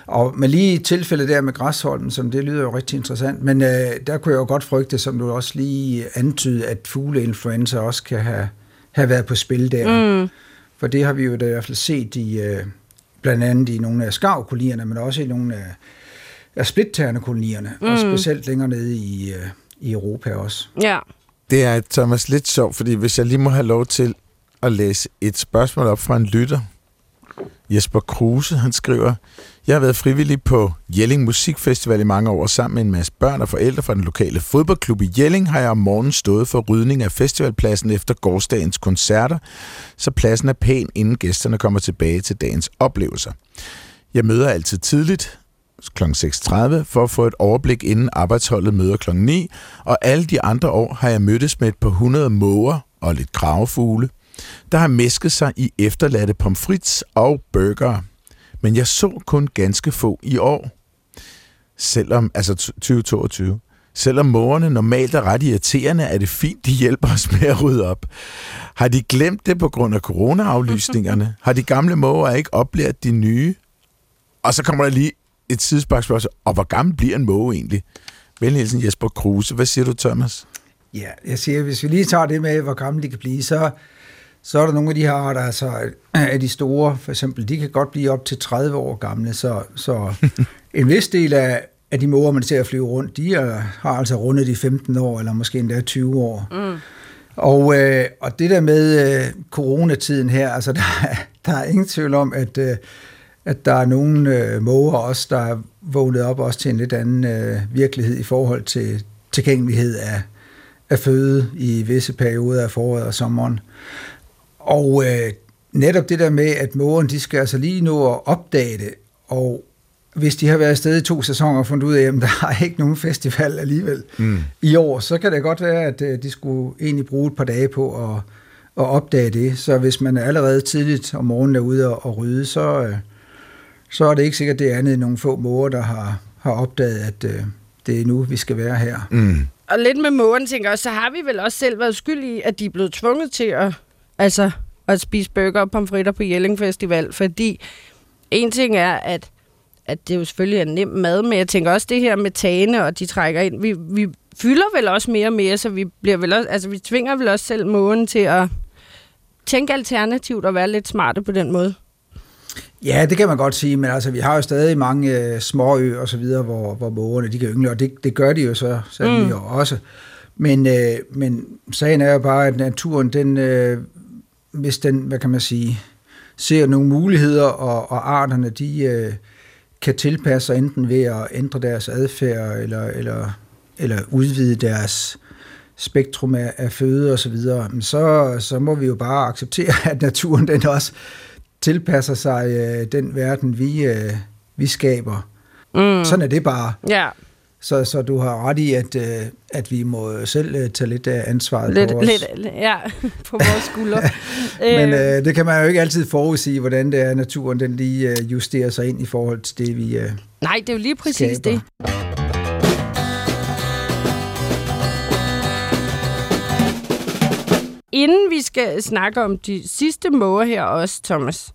Og med lige tilfældet der med græsholden, som det lyder jo rigtig interessant, men øh, der kunne jeg jo godt frygte, som du også lige antydede, at fugleinfluenza også kan have, have været på spil der. Mm. For det har vi jo da i hvert fald set i, øh, blandt andet i nogle af skavkolonierne, men også i nogle af, af splitterne-kolonierne, mm. og specielt længere nede i, øh, i Europa også. Ja. Det er, Thomas, lidt sjovt, fordi hvis jeg lige må have lov til at læse et spørgsmål op fra en lytter, Jesper Kruse, han skriver, jeg har været frivillig på Jelling Musikfestival i mange år, sammen med en masse børn og forældre fra den lokale fodboldklub i Jelling har jeg om morgenen stået for rydning af festivalpladsen efter gårdsdagens koncerter, så pladsen er pæn, inden gæsterne kommer tilbage til dagens oplevelser. Jeg møder altid tidligt, kl. 6.30 for at få et overblik inden arbejdsholdet møder kl. 9, og alle de andre år har jeg mødtes med et par hundrede måger og lidt kravefugle der har mæsket sig i efterladte pomfrits og burger. Men jeg så kun ganske få i år. Selvom, altså 2022. Selvom mågerne normalt er ret irriterende, er det fint, de hjælper os med at rydde op. Har de glemt det på grund af coronaaflysningerne? Har de gamle måger ikke oplært de nye? Og så kommer der lige et sidespørgsmål. Og hvor gammel bliver en måge egentlig? Velhælsen Jesper Kruse. Hvad siger du, Thomas? Ja, jeg siger, hvis vi lige tager det med, hvor gammel de kan blive, så så er der nogle af de her arter, altså af de store, for eksempel, de kan godt blive op til 30 år gamle, så, så en vis del af, af de måger, man ser at flyve rundt, de er, har altså rundet de 15 år, eller måske endda 20 år. Mm. Og, øh, og det der med øh, coronatiden her, altså der, der er ingen tvivl om, at, øh, at der er nogle øh, måger også, der er vågnet op også til en lidt anden øh, virkelighed i forhold til tilgængelighed af, af føde i visse perioder af foråret og sommeren. Og øh, netop det der med, at mågerne, de skal altså lige nå at opdage det, og hvis de har været afsted i to sæsoner og fundet ud af, at der er ikke nogen festival alligevel mm. i år, så kan det godt være, at øh, de skulle egentlig bruge et par dage på at, at opdage det. Så hvis man er allerede tidligt om morgenen er ude og, og rydde, så, øh, så er det ikke sikkert, det er andet end nogle få måger, der har, har opdaget, at øh, det er nu, vi skal være her. Mm. Og lidt med mågerne, tænker jeg, så har vi vel også selv været skyld i, at de er blevet tvunget til at Altså at spise burger og pomfritter på Jelling Festival, fordi en ting er, at, at det jo selvfølgelig er nem mad, men jeg tænker også det her med tagene, og de trækker ind. Vi, vi fylder vel også mere og mere, så vi, bliver vel også, altså, vi tvinger vel også selv mågen til at tænke alternativt og være lidt smarte på den måde. Ja, det kan man godt sige, men altså, vi har jo stadig mange øh, små øer og så videre, hvor, hvor mågerne de kan yngle, og det, det gør de jo så sandelig mm. også. Men, øh, men sagen er jo bare, at naturen, den, øh, hvis den, hvad kan man sige, ser nogle muligheder, og, og arterne, de øh, kan tilpasse sig enten ved at ændre deres adfærd, eller, eller, eller udvide deres spektrum af, af føde og så videre, så, så må vi jo bare acceptere, at naturen den også tilpasser sig øh, den verden, vi, øh, vi skaber. Mm. Sådan er det bare. Ja. Så, så du har ret i, at, øh, at vi må selv øh, tage lidt af ansvaret lidt, på. Lidt, ja, på vores skuldre. Men øh, det kan man jo ikke altid forudsige, hvordan det er, naturen den lige øh, justerer sig ind i forhold til det, vi øh, Nej, det er jo lige præcis skaber. det. Inden vi skal snakke om de sidste måger her også, Thomas.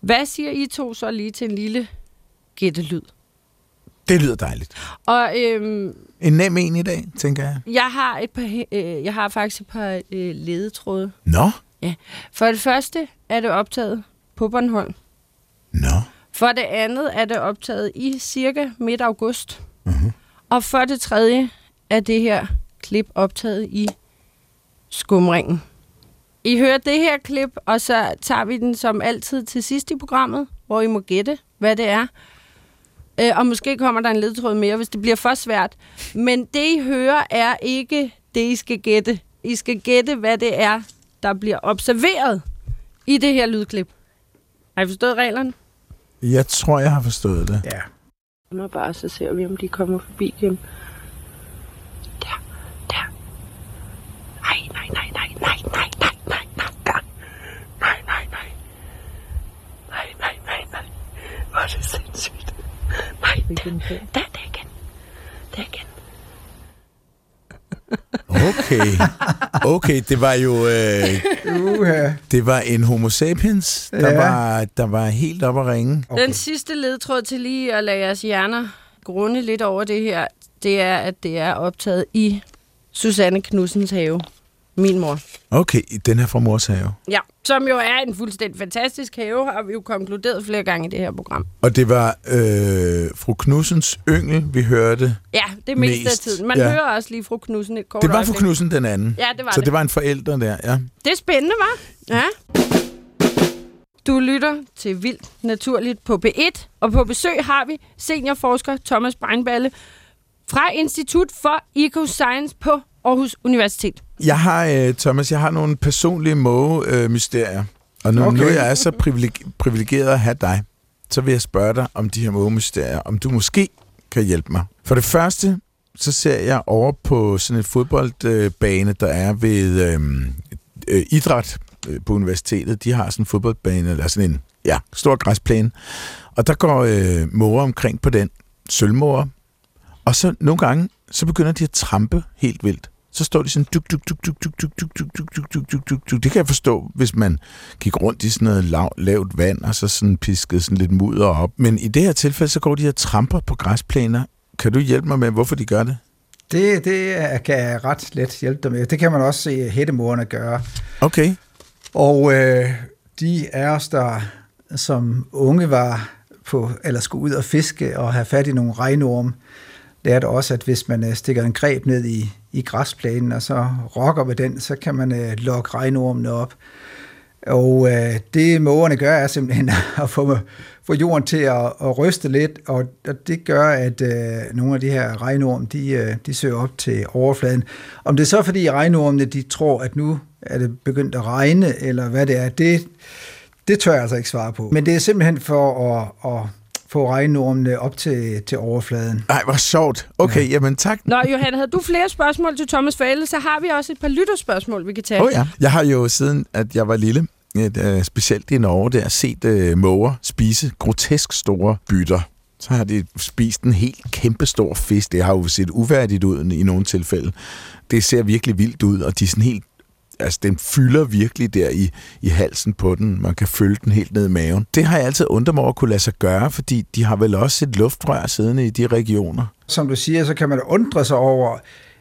Hvad siger I to så lige til en lille gættelyd? Det lyder dejligt. Og øhm, En nem en i dag, tænker jeg. jeg har et par, øh, jeg har faktisk et par øh, ledetråde. Nå, For det første er det optaget på Bornholm. nå. For det andet er det optaget i cirka midt august. Mhm. Og for det tredje er det her klip optaget i skumringen. I hører det her klip, og så tager vi den som altid til sidst i programmet, hvor I må gætte, hvad det er. Øh, og måske kommer der en ledtråd mere, hvis det bliver for svært. Men det, I hører, er ikke det, I skal gætte. I skal gætte, hvad det er, der bliver observeret i det her lydklip. Har I forstået reglerne? Jeg tror, jeg har forstået det. Ja. mig bare, så ser vi, om de kommer forbi igen. Nej, der, der, der er igen. Der er igen. Okay. Okay, det var jo øh, Uha. det var en homo sapiens, der, Ja. var, der var helt op at ringe. Okay. Den sidste ledtråd til lige at lade jeres hjerner grunde lidt over det her, det er, at det er optaget i Susanne Knudsens have. Min mor. Okay, den er fra mors have. Ja, som jo er en fuldstændig fantastisk have, har vi jo konkluderet flere gange i det her program. Og det var øh, fru Knudsens yngel, vi hørte. Ja, det meste af Mest, tiden. Man ja. hører også lige fru Knudsen et kort Det var fru. Knudsen den anden. Ja, det var Så det. det var en forælder der, ja. Det er spændende, var? Ja. Du lytter til Vildt Naturligt på B1, og på besøg har vi seniorforsker Thomas Breinballe fra Institut for Ecoscience på Aarhus Universitet. Jeg har, øh, Thomas, jeg har nogle personlige måge-mysterier. Og nu, okay. nu jeg er så privileg- privilegeret at have dig, så vil jeg spørge dig om de her måge-mysterier, om du måske kan hjælpe mig. For det første, så ser jeg over på sådan en fodboldbane, der er ved øh, øh, idræt øh, på universitetet. De har sådan en fodboldbane, eller sådan en ja, stor græsplæne. Og der går øh, måger omkring på den, sølvmåger. Og så nogle gange, så begynder de at trampe helt vildt. Så står de sådan duk, duk, duk, duk, duk, duk, duk, duk, duk, duk, duk, duk, duk, duk. Det kan jeg forstå, hvis man gik rundt i sådan noget lav, lavt vand, og så sådan piskede sådan lidt mudder op. Men i det her tilfælde, så går de og tramper på græsplæner. Kan du hjælpe mig med, hvorfor de gør det? Det, det er- kan jeg ret let hjælpe dig med. Det kan man også se hættemorerne gøre. Okay. Og øh, de af os, der som unge var på, eller skulle ud og fiske og have fat i nogle regnorme, lærte også, at hvis man øh, stikker en greb ned i, i græsplænen, og så rokker med den, så kan man øh, lokke regnormene op. Og øh, det mågerne gør, er simpelthen at få, få jorden til at, at ryste lidt, og, og det gør, at øh, nogle af de her regnorm, de, øh, de søger op til overfladen. Om det er så fordi regnormene, de tror, at nu er det begyndt at regne, eller hvad det er, det, det tør jeg altså ikke svare på. Men det er simpelthen for at, at få regnormene op til, til overfladen. Ej, hvor sjovt. Okay, ja. jamen tak. Nå, Johan, havde du flere spørgsmål til Thomas for ellers, så har vi også et par lytterspørgsmål, vi kan tage. Åh oh, ja. Jeg har jo siden, at jeg var lille, et, øh, specielt i Norge, der set øh, måger spise grotesk store bytter. Så har de spist en helt kæmpe stor fisk. Det har jo set uværdigt ud i nogle tilfælde. Det ser virkelig vildt ud, og de er sådan helt altså den fylder virkelig der i, i halsen på den. Man kan følge den helt ned i maven. Det har jeg altid undret mig over at kunne lade sig gøre, fordi de har vel også et luftrør siddende i de regioner. Som du siger, så kan man undre sig over,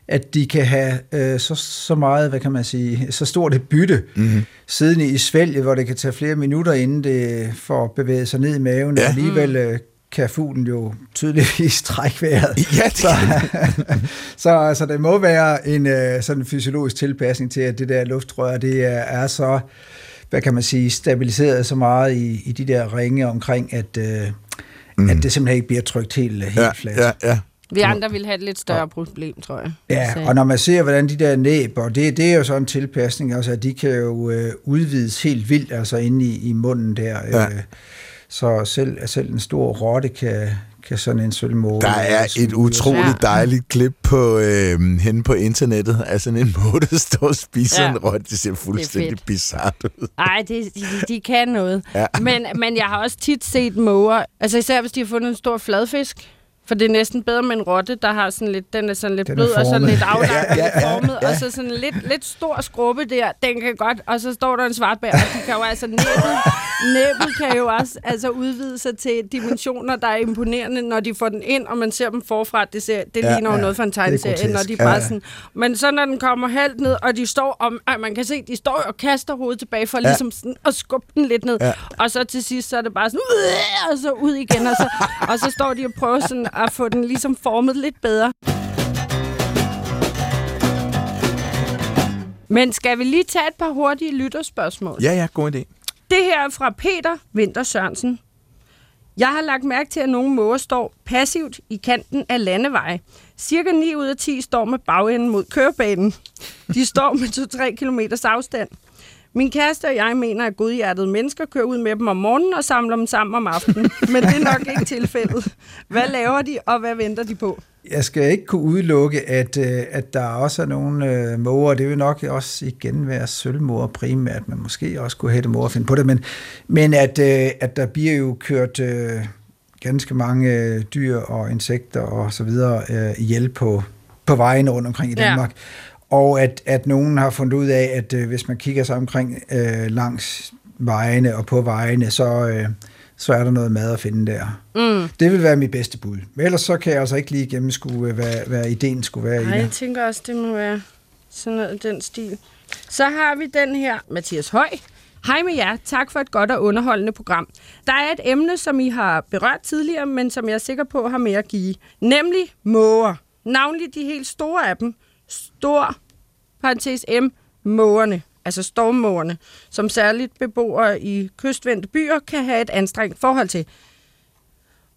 at de kan have øh, så, så meget, hvad kan man sige, så stort et bytte mm-hmm. siddende i svælget, hvor det kan tage flere minutter, inden det får bevæget sig ned i maven, ja. og alligevel øh, kan fuglen jo tydeligvis trække vejret. Ja, det så, så altså, det må være en øh, sådan fysiologisk tilpasning til, at det der luftrør, det er, er så, hvad kan man sige, stabiliseret så meget i, i de der ringe omkring, at, øh, mm. at det simpelthen ikke bliver trykt helt, helt ja, fladt. Ja, ja. Vi andre vil have et lidt større problem, tror jeg. Ja, og når man ser, hvordan de der næb, og det, det er jo sådan en tilpasning, altså at de kan jo øh, udvides helt vildt, altså inde i, i munden der. Ja. Så selv, selv en stor rotte kan, kan sådan en sølvmåge... Der er et utroligt dejligt klip på, øh, henne på internettet af sådan en måge, der står og spiser ja. en rotte. Det ser fuldstændig bizart ud. Nej, de, de, de kan noget. Ja. Men, men jeg har også tit set måger, altså især hvis de har fundet en stor fladfisk, for det er næsten bedre med en rotte, der har sådan lidt, den er sådan lidt den blød og sådan lidt aflagt ja, ja, ja, formet, ja. og så sådan lidt, lidt stor skrubbe der, den kan godt, og så står der en svartbær, og de kan jo altså, næbbet, næbbet kan jo også altså udvide sig til dimensioner, der er imponerende, når de får den ind, og man ser dem forfra, det, ser, det ja, ligner jo ja, noget fra en tegneserie, når de bare ja. sådan, men så når den kommer halvt ned, og de står, om, at man kan se, de står og kaster hovedet tilbage for ja. ligesom sådan at skubbe den lidt ned, ja. og så til sidst, så er det bare sådan, og så ud igen, og så, og så står de og prøver sådan at få den ligesom formet lidt bedre. Men skal vi lige tage et par hurtige lytterspørgsmål? Ja, ja, god idé. Det her er fra Peter Vinter Sørensen. Jeg har lagt mærke til, at nogle måger står passivt i kanten af landeveje. Cirka 9 ud af 10 står med bagenden mod kørebanen. De står med 2-3 km afstand. Min kæreste og jeg mener, at godhjertede mennesker kører ud med dem om morgenen og samler dem sammen om aftenen. Men det er nok ikke tilfældet. Hvad laver de, og hvad venter de på? Jeg skal ikke kunne udelukke, at, øh, at der også er nogle øh, måger, det vil nok også igen være sølvmåger primært, men måske også kunne hætte måger finde på det, men, men at, øh, at der bliver jo kørt øh, ganske mange øh, dyr og insekter og så videre øh, ihjel på, på vejen rundt omkring i Danmark. Ja og at, at nogen har fundet ud af, at øh, hvis man kigger sig omkring øh, langs vejene og på vejene, så, øh, så er der noget mad at finde der. Mm. Det vil være mit bedste bud. Men ellers så kan jeg altså ikke lige gennemskue, hvad, hvad ideen skulle være Nej, jeg tænker også, det må være sådan noget den stil. Så har vi den her, Mathias Høj. Hej med jer. Tak for et godt og underholdende program. Der er et emne, som I har berørt tidligere, men som jeg er sikker på har mere at give. Nemlig måger. Navnlig de helt store af dem. Stor parentes M, mågerne, altså stormmågerne, som særligt beboere i kystvendte byer kan have et anstrengt forhold til.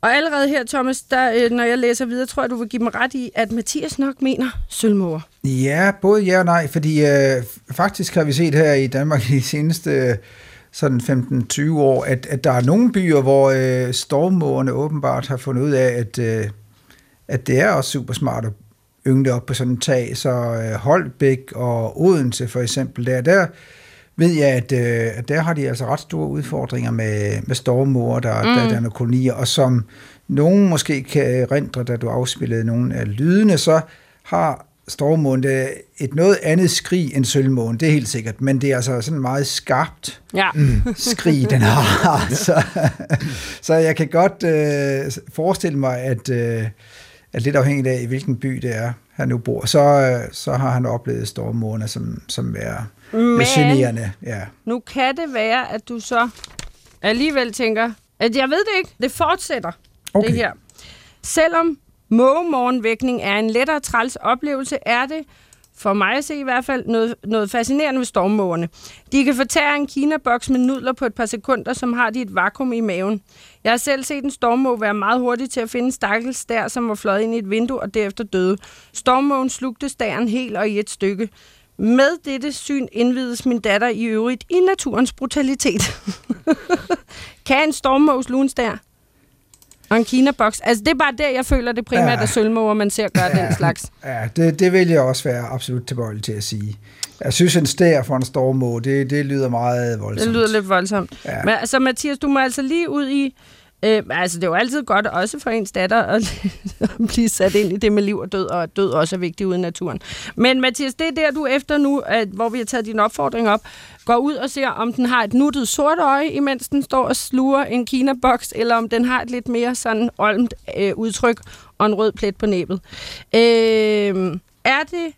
Og allerede her, Thomas, der, øh, når jeg læser videre, tror jeg, du vil give mig ret i, at Mathias nok mener sølvmåger. Ja, både ja og nej, fordi øh, faktisk har vi set her i Danmark i de seneste øh, sådan 15-20 år, at, at der er nogle byer, hvor øh, stormmågerne åbenbart har fundet ud af, at, øh, at det er også super smart at yngle op på sådan en tag. Så øh, Holbæk og Odense for eksempel, der, der ved jeg, at, øh, der har de altså ret store udfordringer med, med stormmåger, der, mm. der, der er kolonier, og som nogen måske kan rendre, da du afspillede nogle af lydene, så har stormåen et noget andet skrig end sølvmåen, det er helt sikkert, men det er altså sådan meget skarpt ja. skrig, den har. så, så jeg kan godt øh, forestille mig, at, øh, at lidt afhængigt af, i hvilken by det er, han nu bor, så, øh, så har han oplevet stormmåner, som, som er Men generende. Ja. nu kan det være, at du så alligevel tænker, at jeg ved det ikke, det fortsætter, okay. det her. Selvom mågemorgenvækning er en lettere træls oplevelse, er det for mig at se i hvert fald, noget, noget fascinerende ved stormmågerne. De kan fortære en kinaboks med nudler på et par sekunder, som har de et vakuum i maven. Jeg har selv set en stormmåge være meget hurtig til at finde stakkels der, som var fløjet ind i et vindue og derefter døde. Stormmågen slugte stæren helt og i et stykke. Med dette syn indvides min datter i øvrigt i naturens brutalitet. kan en stormmåge sluge en stær? Og en Kina-boks. Altså, det er bare der, jeg føler, det primært ja. er sølvmåger, man ser gøre ja. den slags. Ja, det, det vil jeg også være absolut tilbøjelig til at sige. Jeg synes, en stær for en stormmåge, det, det lyder meget voldsomt. Det lyder lidt voldsomt. Ja. Men altså, Mathias, du må altså lige ud i Øh, altså, det er jo altid godt, også for ens datter, at, blive sat ind i det med liv og død, og at død også er vigtigt ude i naturen. Men Mathias, det er der, du efter nu, at, hvor vi har taget din opfordring op, går ud og ser, om den har et nuttet sort øje, imens den står og sluger en kinaboks, eller om den har et lidt mere sådan olmt øh, udtryk og en rød plet på næbet. Øh, er det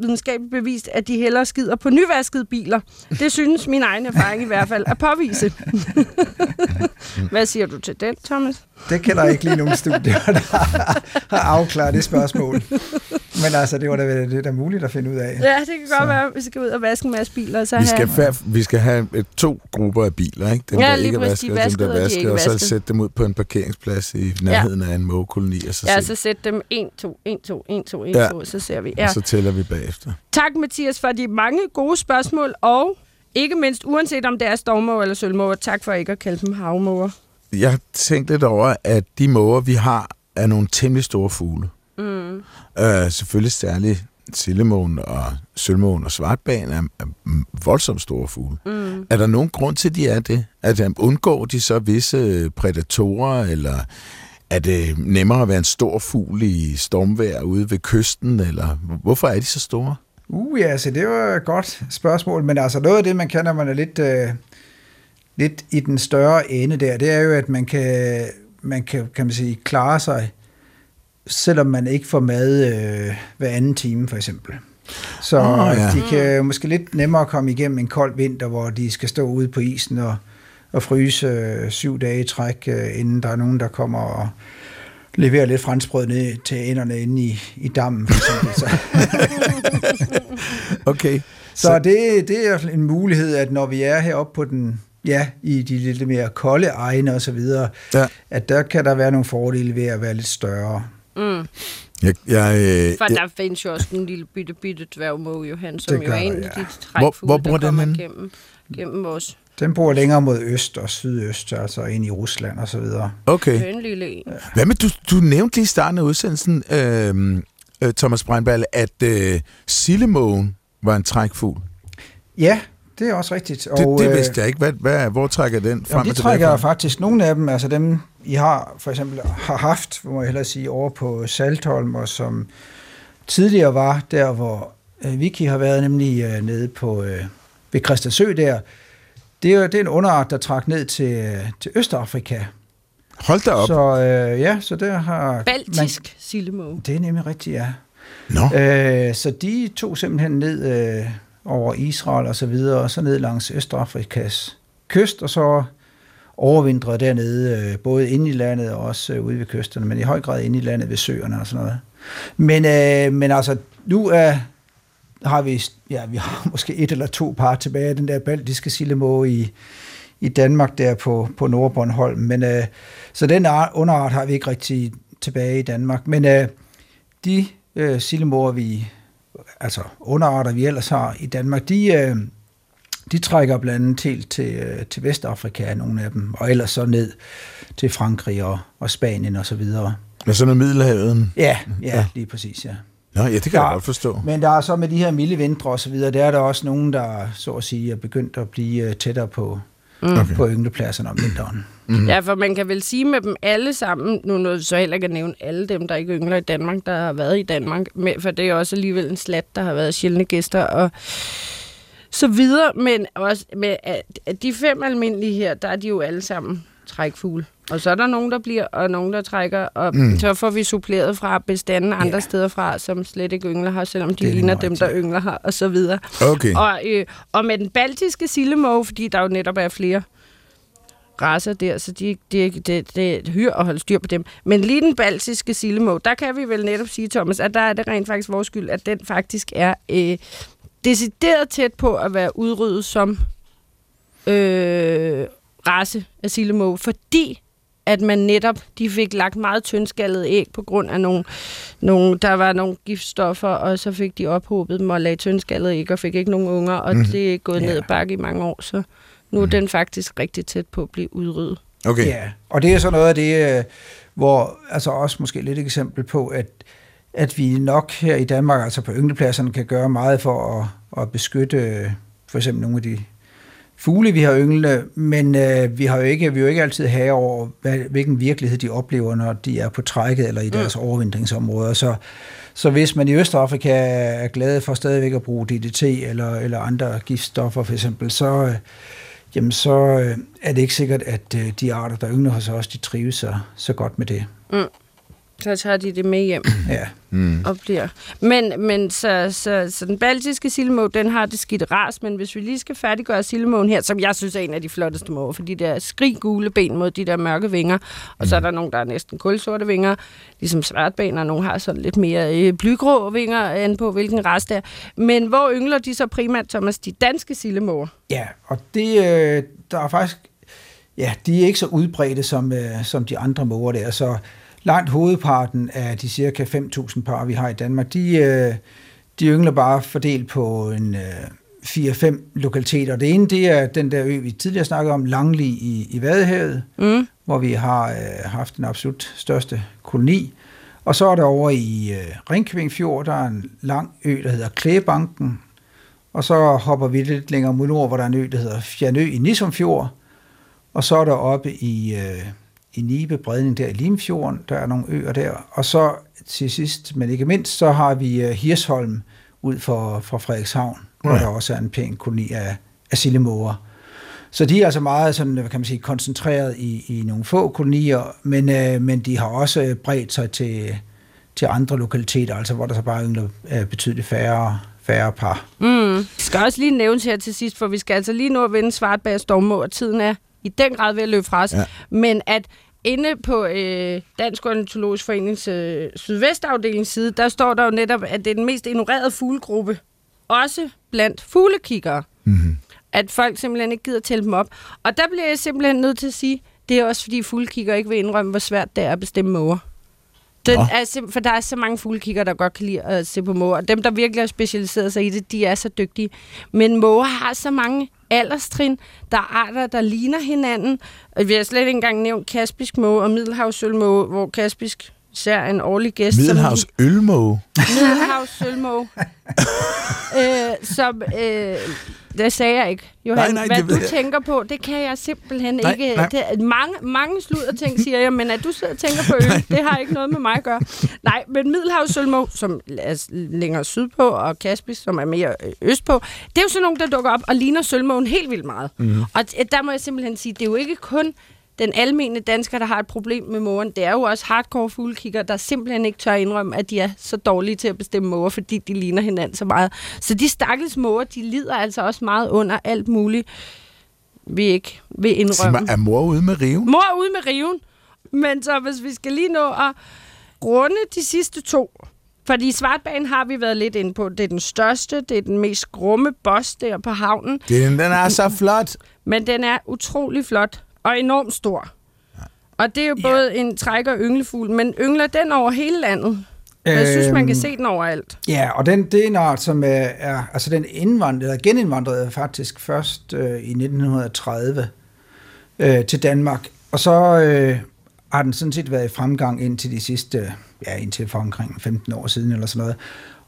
videnskabeligt bevist, at de hellere skider på nyvaskede biler. Det synes min egen erfaring i hvert fald at påvise. Hvad siger du til den, Thomas? Det kender jeg ikke lige nogen studier, der har afklaret det spørgsmål. Men altså, det var da det er muligt at finde ud af. Ja, det kan godt så. være, at vi skal ud og vaske en masse biler. Så vi, skal have... vi skal have et, to grupper af biler, ikke? Dem, ja, der ikke er vasket, de og dem, der vasker, vasker, og, og så sætte dem ud på en parkeringsplads i nærheden ja. af en mågekoloni. Og så ja, så sætte dem 1, 2, 1, 2, 1, 2, 1, 2, så ser vi. Ja. Og så tæller vi bagefter. Tak, Mathias, for de mange gode spørgsmål, og ikke mindst, uanset om det er stormåger eller sølvmåger, tak for ikke at kalde dem havmåger. Jeg tænkte lidt over, at de måger, vi har, er nogle temmelig store fugle. Mm. Øh, selvfølgelig særligt sillemågen og sølvmågen og svartbagen er, er voldsomt store fugle. Mm. Er der nogen grund til, at de er det? At undgår de så visse prædatorer, eller er det nemmere at være en stor fugl i stormvejr ude ved kysten, eller hvorfor er de så store? Uh, ja, altså, det var et godt spørgsmål, men altså noget af det, man kan, når man er lidt, øh, lidt i den større ende der, det er jo, at man kan, man kan, kan man sige, klare sig, selvom man ikke får mad øh, hver anden time, for eksempel. Så Åh, ja. de kan måske lidt nemmere komme igennem en kold vinter, hvor de skal stå ude på isen og, og fryse øh, syv dage i træk, øh, inden der er nogen, der kommer og leverer lidt franskbrød ned til enderne inde i, i dammen, for eksempel. Så. Okay. Så det, det er en mulighed, at når vi er heroppe på den, ja, i de lidt mere kolde egne og så videre, Ja. at der kan der være nogle fordele ved at være lidt større. Mm. Jeg, jeg, øh, For jeg, der findes jo også en lille bitte, bitte dværgmåge, Johan, som jo er en af ja. de Hvor- trækfugle, hvor bor der den kommer henne? gennem, gennem vores Den bor længere mod øst og sydøst, altså ind i Rusland og så videre. okay. køn lille en. Hvad med, du, du nævnte lige i starten af udsendelsen, øh, øh, Thomas Breinballe, at øh, sillemågen var en trækfugl. Ja, det er også rigtigt. Det, Og, det øh, vidste jeg ikke. Hvad, hvad, hvor trækker den frem Jamen, de trækker fra? faktisk nogle af dem, altså dem, I har for eksempel har haft, må jeg hellere sige, over på Saltholm, og som tidligere var der, hvor øh, Vicky har været, nemlig øh, nede på øh, ved Christiansø der. Det er, jo- det er en underart, der trak ned til, øh, til Østafrika. Hold da op. Så øh, ja, så der har... Baltisk sildemåge. det er nemlig rigtigt, ja. Nå, Øh, så de tog simpelthen ned øh, over Israel og så videre, og så ned langs Østafrikas kyst, og så overvintret dernede, øh, både inde i landet og også øh, ude ved kysterne, men i høj grad inde i landet ved søerne og sådan noget. Men, øh, men altså, nu er, har vi, ja, vi har måske et eller to par tilbage af den der baltiske sillemåge i, i Danmark der på, på Nordbornholm. Men, øh, så den underart har vi ikke rigtig tilbage i Danmark. Men øh, de øh, sildemåger, vi, altså underarter, vi ellers har i Danmark, de, øh, de trækker blandt andet helt til, øh, til Vestafrika, nogle af dem, og ellers så ned til Frankrig og, og Spanien og så videre. med sådan noget Middelhavet. Ja, ja, lige præcis, ja. Nå, ja, det kan Ja. jeg godt forstå. Men der er så med de her milde vintre og så videre, der er der også nogen, der så at sige er begyndt at blive øh, tættere på, Okay. på ynglepladserne om vinteren. Mm. Ja, for man kan vel sige med dem alle sammen, nu nåede så heller ikke at nævne alle dem, der ikke yngler i Danmark, der har været i Danmark, for det er også alligevel en slat, der har været sjældne gæster og så videre, men også med at, at de fem almindelige her, der er de jo alle sammen trækfugle. Og så er der nogen, der bliver, og nogen, der trækker, og Mm. så får vi suppleret fra bestanden andre Ja. steder fra, som slet ikke yngler her, selvom de Det er ligner dem, der yngler her, og så videre. Okay. Og, øh, og med den baltiske sildemåge, fordi der jo netop er flere raser der, så de, det de, de, de hyr at holde styr på dem. Men lige den baltiske sildemåge, der kan vi vel netop sige, Thomas, at der er det rent faktisk vores skyld, at den faktisk er øh, decideret tæt på at være udryddet som øh, race af sildemåge, fordi at man netop, de fik lagt meget tyndskaldet æg på grund af nogle, nogle, der var nogle giftstoffer, og så fik de ophobet dem og lagde tyndskaldet æg og fik ikke nogen unger, og mm. det er gået Ja. ned bakke i mange år, så nu er den faktisk rigtig tæt på at blive udryddet. Okay. Ja, og det er så noget af det, øh, hvor altså også måske lidt et eksempel på, at, at vi nok her i Danmark, altså på ynglepladserne, kan gøre meget for at, at beskytte øh, for eksempel nogle af de fugle, vi har ynglende, men øh, vi har jo ikke, vi er jo ikke altid herre over, hvad, hvilken virkelighed de oplever, når de er på trækket eller i deres mm. overvintringsområder. Så, så hvis man i Østafrika er glad for stadigvæk at bruge DDT eller, eller andre giftstoffer for eksempel, så, øh, jamen så øh, er det ikke sikkert, at øh, de arter, der yngler hos os, de trives så, så godt med det. Så tager de det med hjem Ja. Mm. og bliver... Men, men så, så, så den baltiske sildemåge, den har det skidt ras, men hvis vi lige skal færdiggøre sildemågen her, som jeg synes er en af de flotteste måger, fordi der er skrig gule ben mod de der mørke vinger, og så er der nogle, der er næsten kulsorte vinger, ligesom svartben, og nogle har sådan lidt mere øh, blygrå vinger, an på hvilken ras det er. Men hvor yngler de så primært, Thomas, de danske sildemåger? Ja, og det, øh, der er faktisk, ja, de er ikke så udbredte som, øh, som de andre måger der, så langt hovedparten af de cirka 5.000 par, vi har i Danmark, de, øh, de yngler bare fordelt på en øh, 4-5 lokaliteter. Det ene, det er den der ø, vi tidligere snakkede om, Langli i, i Vadehavet, Mm. hvor vi har øh, haft den absolut største koloni. Og så er der over i øh, Ringkøbing Fjord, der er en lang ø, der hedder Klæbanken. Og så hopper vi lidt længere mod nord, hvor der er en ø, der hedder Fjernø i Nisum Fjord. Og så er der oppe i, øh, i Nibe Bredning der i Limfjorden, der er nogle øer der. Og så til sidst, men ikke mindst, så har vi øh, Hirsholm ud for, fra Frederikshavn, hvor Ja. der også er en pæn koloni af, af sildemåger. Så de er altså meget sådan, hvad kan man sige, koncentreret i, i nogle få kolonier, men, øh, men de har også bredt sig til, til andre lokaliteter, altså hvor der så bare yngler øh, betydeligt færre, færre par. Mm. Det skal også lige nævnes her til sidst, for vi skal altså lige nå at vende Svartbag Stormå, og tiden er i den grad ved at løbe fra os. Ja. Men at inde på øh, Dansk Ornitologisk Forenings øh, sydvestafdelings side, der står der jo netop, at det er den mest ignorerede fuglegruppe, også blandt fuglekiggere. Mm-hmm. At folk simpelthen ikke gider tælle dem op. Og der bliver jeg simpelthen nødt til at sige, det er også fordi fuglekiggere ikke vil indrømme, hvor svært det er at bestemme måger. Den er sim- for der er så mange fuglekiggere, der godt kan lide at se på måger. Dem, der virkelig har specialiseret sig i det, de er så dygtige. Men måger har så mange alderstrin. Der er arter, der ligner hinanden. Og vi har slet ikke engang nævnt kaspisk måge og middelhavssølmåge, hvor kaspisk ser en årlig gæst. som Middelhavs ølmåge. Middelhavs sølvmåge. øh, som, øh, det sagde jeg ikke, Johan. Nej, nej, Hvad det du tænker på, det kan jeg simpelthen Nej, ikke. nej. Det, mange, mange sludder ting, siger jeg, men at du sidder og tænker på øl, det har ikke noget med mig at gøre. Nej, men Middelhavs sølvmåge, som er længere sydpå, og Kaspisk, som er mere øh, østpå, det er jo sådan nogle, der dukker op og ligner sølvmågen helt vildt meget. Mm. Og t- der må jeg simpelthen sige, det er jo ikke kun den almene dansker, der har et problem med mågen. Det er jo også hardcore fuglekigger, der simpelthen ikke tør indrømme, at de er så dårlige til at bestemme måger, fordi de ligner hinanden så meget. Så de stakkels måger, de lider altså også meget under alt muligt, vi ikke vil Sig indrømme. mig, er mor ude med riven? Mor ude med riven. Men så hvis vi skal lige nå at runde de sidste to. Fordi Svartbanen har vi været lidt inde på. Det er den største, det er den mest grumme boss der på havnen. Den, den er så flot. Men den er utrolig flot og enormt stor. Og det er jo både en træk- og ynglefugl, men yngler den over hele landet? Jeg synes, man kan Øhm, se den overalt. Ja, og den, det er en art, som er, er altså den indvandrede, eller genindvandrede faktisk først øh, i 1930 øh, til Danmark. Og så øh, har den sådan set været i fremgang indtil de sidste, ja, indtil for omkring 15 år siden eller sådan noget.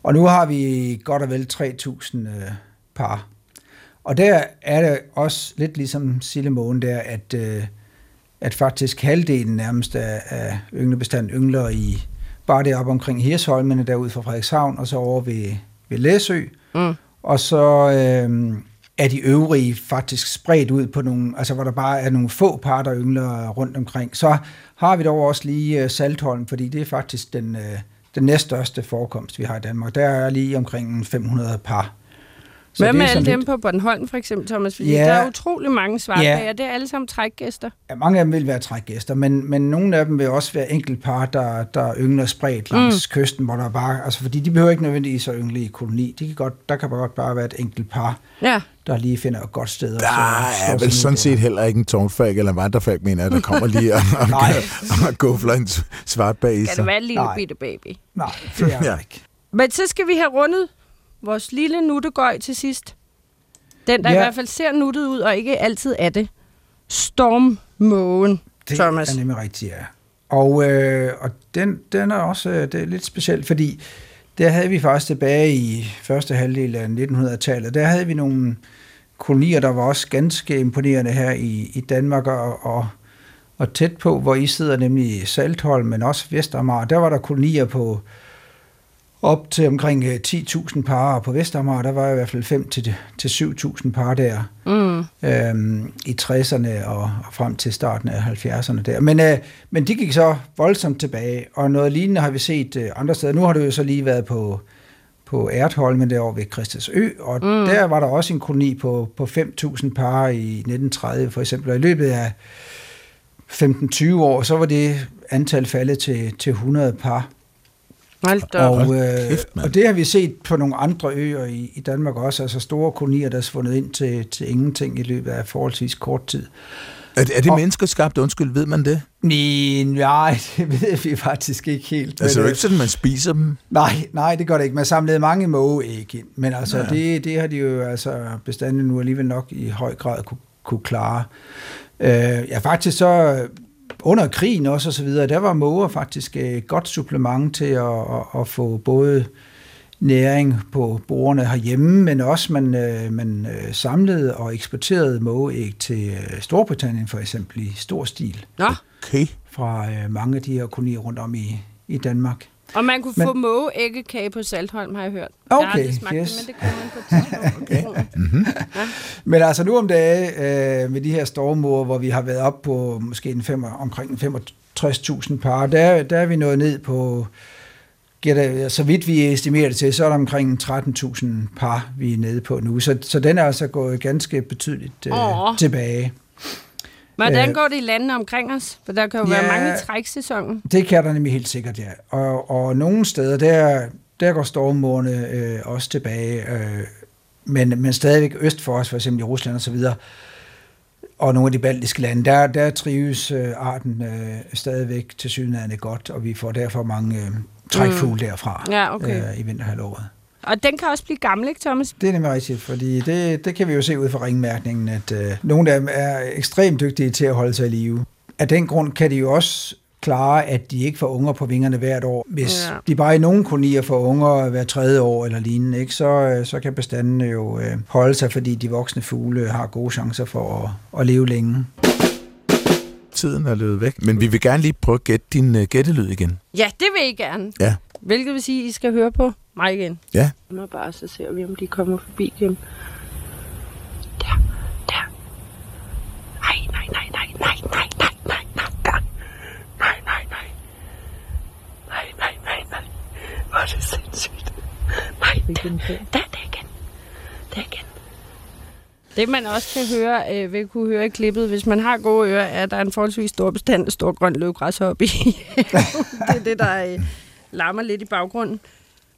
Og nu har vi godt og vel 3.000 øh, par. Og der er det også lidt ligesom Sillemågen der, at, øh, at faktisk halvdelen nærmest af, af ynglebestanden yngler i bare deroppe omkring Hirsholmene, derude fra Frederikshavn, og så over ved, ved Læsø. Mm. Og så øh, er de øvrige faktisk spredt ud på nogle, altså hvor der bare er nogle få par, der yngler rundt omkring. Så har vi dog også lige øh, Saltholm, fordi det er faktisk den, øh, den næststørste forekomst, vi har i Danmark. Der er lige omkring 500 par. Så Hvad med alle dem lidt- på Bornholm, for eksempel, Thomas? Fordi Ja. der er utrolig mange svartbager. Ja. Det er alle sammen trækgæster. Ja, mange af dem vil være trækgæster, men, men nogle af dem vil også være enkelt par, der, der yngler spredt langs mm. kysten, hvor der bare, altså fordi de behøver ikke nødvendigvis at yngle i koloni. De kan godt, der kan godt bare være et enkelt par, Ja. der lige finder et godt sted. og Der så er vel sådan der. set heller ikke en tårnfalk eller en vandrefalk, mener jeg, der kommer lige og, og, Nej. og gufler en svart bag i Kan sig. det være en lille Nej. bitte baby? Nej, det er ja. ikke. Men så skal vi have rundet vores lille nuttegøj til sidst. Den, der ja. i hvert fald ser nuttet ud, og ikke altid er det. Stormmågen, Det Thomas. er nemlig rigtigt, ja. Og, øh, og den, den er også øh, det er lidt specielt, fordi der havde vi faktisk tilbage i første halvdel af 1900-tallet, der havde vi nogle kolonier, der var også ganske imponerende her i, i Danmark og, og, og tæt på, hvor I sidder nemlig i Saltholm, men også Vestamager. Der var der kolonier på op til omkring øh, 10.000 par, og på Vestamager, der var i hvert fald 5 til, til 7.000 par der. Mm. øhm, i 60'erne og, og frem til starten af 70'erne der. Men, øh, men de gik så voldsomt tilbage, og noget lignende har vi set øh, andre steder. Nu har det jo så lige været på, på Ertholmen derovre ved Christiansø, og mm. der var der også en koloni på, på 5.000 par i 1930 for eksempel, og i løbet af 15-20 år, så var det antal faldet til, til 100 par. Hold da. Og, Hold øh, kæft, og det har vi set på nogle andre øer i, i Danmark også, altså store kolonier, der er svundet ind til, til ingenting i løbet af forholdsvis kort tid. Er, er det Og- menneskeskabt? Undskyld, ved man det? Nej, nej, det ved vi faktisk ikke helt. Altså, det er øh, ikke sådan, man spiser dem. Nej, nej, det gør det ikke. Man samlede mange mågeæg ind, men altså, Ja. det, det har de jo altså bestanden nu alligevel nok i høj grad kunne, kunne klare. Øh, ja, faktisk så under krigen også og så videre, der var måger faktisk et godt supplement til at, at, at få både næring på bordene herhjemme, men også man, øh, man øh, samlede og eksporterede mågeæg til øh, Storbritannien for eksempel i stor stil Nå, Okay. fra øh, mange af de her kolonier rundt om i, i Danmark. Og man kunne Men- få mågeæggekage på Saltholm, har jeg hørt. Okay, jeg har aldrig smagt yes. det, men det kunne man på et tidspunkt. okay. Men altså nu om dage øh, med de her stormmåger, hvor vi har været op på måske en fem, omkring 65.000 par, der, der er vi nået ned på, gætter, så vidt vi estimerer det til, så er der omkring 13.000 par, vi er nede på nu. Så, så den er altså gået ganske betydeligt øh, Åh. tilbage. Hvordan Øh, går det i landene omkring os? For der kan jo Ja. være mange i træksæsonen. Det kan der nemlig helt sikkert, ja. Og, og nogle steder, der, der går stormmågerne øh, også tilbage, øh, men, men stadigvæk øst for os, for eksempel i Rusland og så videre, og nogle af de baltiske lande, der, der trives øh, arten øh, stadigvæk til synligheden godt, og vi får derfor mange øh, trækfugle mm. derfra Ja, okay. øh, i vinterhalvåret. Og den kan også blive gammel, ikke Thomas? Det er nemlig rigtigt, fordi det, det kan vi jo se ud fra ringmærkningen, at øh, nogle af dem er ekstremt dygtige til at holde sig i live. Af den grund kan de jo også klare, at de ikke får unger på vingerne hvert år. Hvis Ja. de bare i nogle kolonier får unger hver tredje år eller lignende, ikke, så, øh, så kan bestanden jo øh, holde sig, fordi de voksne fugle har gode chancer for at, at leve længe. Tiden er løbet væk. Men vi vil gerne lige prøve at gætte din uh, gættelyd igen. Ja, det vil I gerne. Ja. Hvilket vil sige, at I skal høre på mig igen. Ja. Må bare, så ser vi, om de kommer forbi igen. Der, der. Nej, nej, nej, nej, nej, nej, nej, nej, nej, nej. Nej, nej, nej. Nej, nej, nej, nej. Hvor er det sindssygt. Nej, der, der, der igen. Der igen. Det man også kan høre, øh, vil kunne høre i klippet, hvis man har gode ører, er, at der er en forholdsvis stor bestand af stor grøn løvgræshoppe i. det er det, der øh, larmer lidt i baggrunden.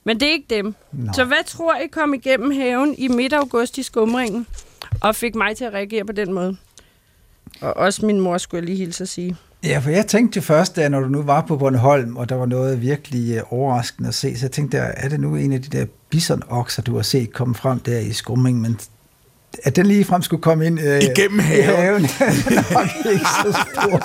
Men det er ikke dem. Nå. Så hvad tror I kom igennem haven i midt august i skumringen, og fik mig til at reagere på den måde? Og også min mor, skulle jeg lige hilse at sige. Ja, for jeg tænkte først, da når du nu var på Bornholm, og der var noget virkelig øh, overraskende at se, så jeg tænkte, jeg, er det nu en af de der bisonokser, du har set komme frem der i skumringen, men at den lige frem skulle komme ind øh, Igennem i haven. haven, nok ikke så stor.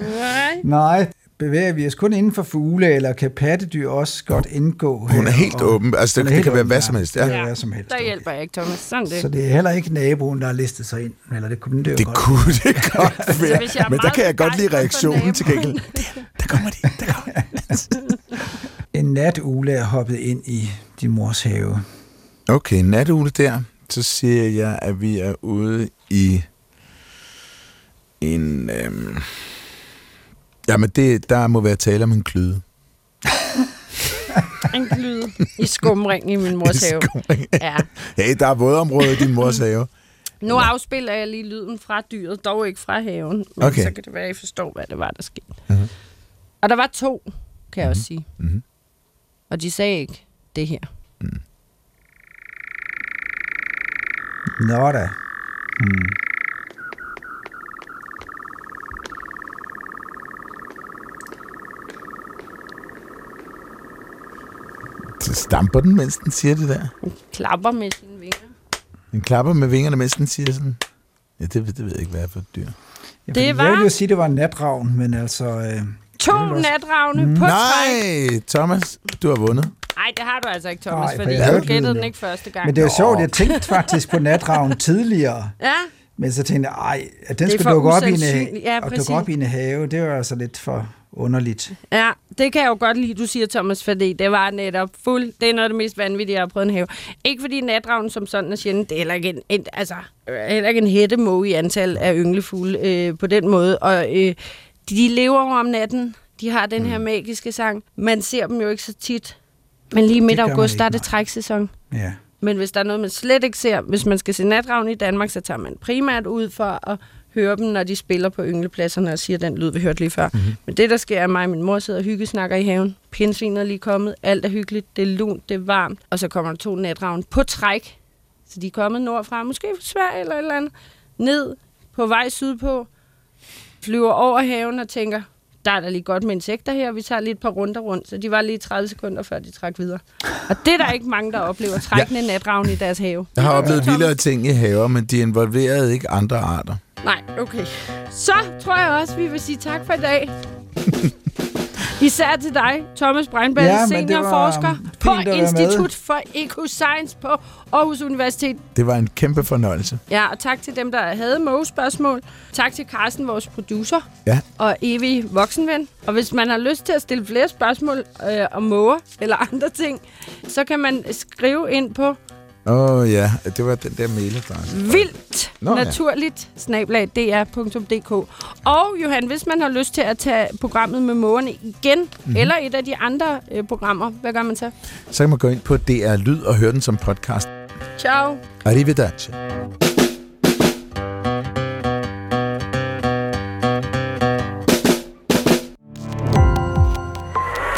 Nej. Nej, bevæger vi os kun inden for fugle, eller kan pattedyr også godt indgå Hun er helt Og- åben. Altså, det, det kan være åben, hvad ja. som helst. Det Ja. være hvad som helst. Der hjælper jeg ikke, Thomas. Sådan det. Så det er heller ikke naboen, der har listet sig ind, eller det kunne det jo Det godt. kunne det godt være. hvis jeg er Men der kan jeg godt lide reaktionen til gengæld. Der, der kommer de. Der kommer de. En natugle er hoppet ind i din mors have. Okay, natugle der. Så siger jeg, at vi er ude i en... Øhm, jamen, det, der må være tale om en klyde. En glyd i skumring i min mors have. Ja. Hey, der er vådområde i din mors have. Nu afspiller jeg lige lyden fra dyret, dog ikke fra haven. Men Okay. så kan det være, at I forstår, hvad det var, der skete. Mhm. Og der var to, kan jeg også sige. Mhm. Og de sagde ikke det her. Nå da. Hmm. Så stamper den, mens den siger det der. Den klapper med sine vinger. Den klapper med vingerne, mens den siger sådan... Ja, det, det ved jeg ikke, hvad er for et dyr. Ja, Det var- Jeg ville jo sige, at det var en natravn, men altså... Øh, To også- natravne på træk. Nej, Thomas, du har vundet. Nej, det har du altså ikke, Thomas, Nej, for fordi jeg du gættede den ikke første gang. men det er jo sjovt, jeg tænkte faktisk på natravn tidligere, Ja, men så tænkte jeg, ej, at den Det skulle for dukke op, i en. Ja, og dukke op i en have, det var altså lidt for, underligt. Ja, det kan jeg jo godt lide, du siger, Thomas, fordi det var netop fuld. Det er noget af det mest vanvittige, jeg har prøvet en have. Ikke fordi natravnen som sådan er sjældent. Det er heller ikke en, en, altså, øh, heller ikke en hættemåge i antal af ynglefugle øh, på den måde. Og øh, de lever jo om natten. De har den her Mm. magiske sang. Man ser dem jo ikke så tit. Men lige midt august, der er det træksæson. Ja. Men hvis der er noget, man slet ikke ser, hvis man skal se natravn i Danmark, så tager man primært ud for at høre dem, når de spiller på ynglepladserne og siger den lyd, vi hørte lige før. Mm-hmm. Men det, der sker, er mig og min mor sidder og hyggesnakker i haven. Pindsvinet er lige kommet. Alt er hyggeligt. Det er lunt. Det er varmt. Og så kommer der to natravn på træk. Så de er kommet nordfra. Måske fra Sverige eller et eller andet. Ned på vej sydpå. Flyver over haven og tænker, der er da lige godt med insekter her. Vi tager lige et par runder rundt. Så de var lige 30 sekunder, før de trak videre. Og det er der ikke mange, der oplever. Trækkende natravn i deres have. Jeg har oplevet Thomas? vildere ting i haver, men de involverede ikke andre arter. Nej, okay. Så tror jeg også, vi vil sige tak for i dag. Især til dig, Thomas Breinbæl, Ja, seniorforsker på Institut for Ecoscience på Aarhus Universitet. Det var en kæmpe fornøjelse. Ja, og tak til dem, der havde mågespørgsmål. Tak til Carsten, vores producer, Ja, og evig voksenven. Og hvis man har lyst til at stille flere spørgsmål øh, om måger eller andre ting, så kan man skrive ind på åh oh, ja, det var den der mailadresse. vildt Nå, ja. naturligt snablag dr.dk. Og Johan, hvis man har lyst til at tage programmet med mågerne igen, Mhm. mm-hmm. eller et af de andre øh, programmer, hvad gør man så? Så kan man gå ind på DR Lyd og høre den som podcast. Ciao! Arrivederci.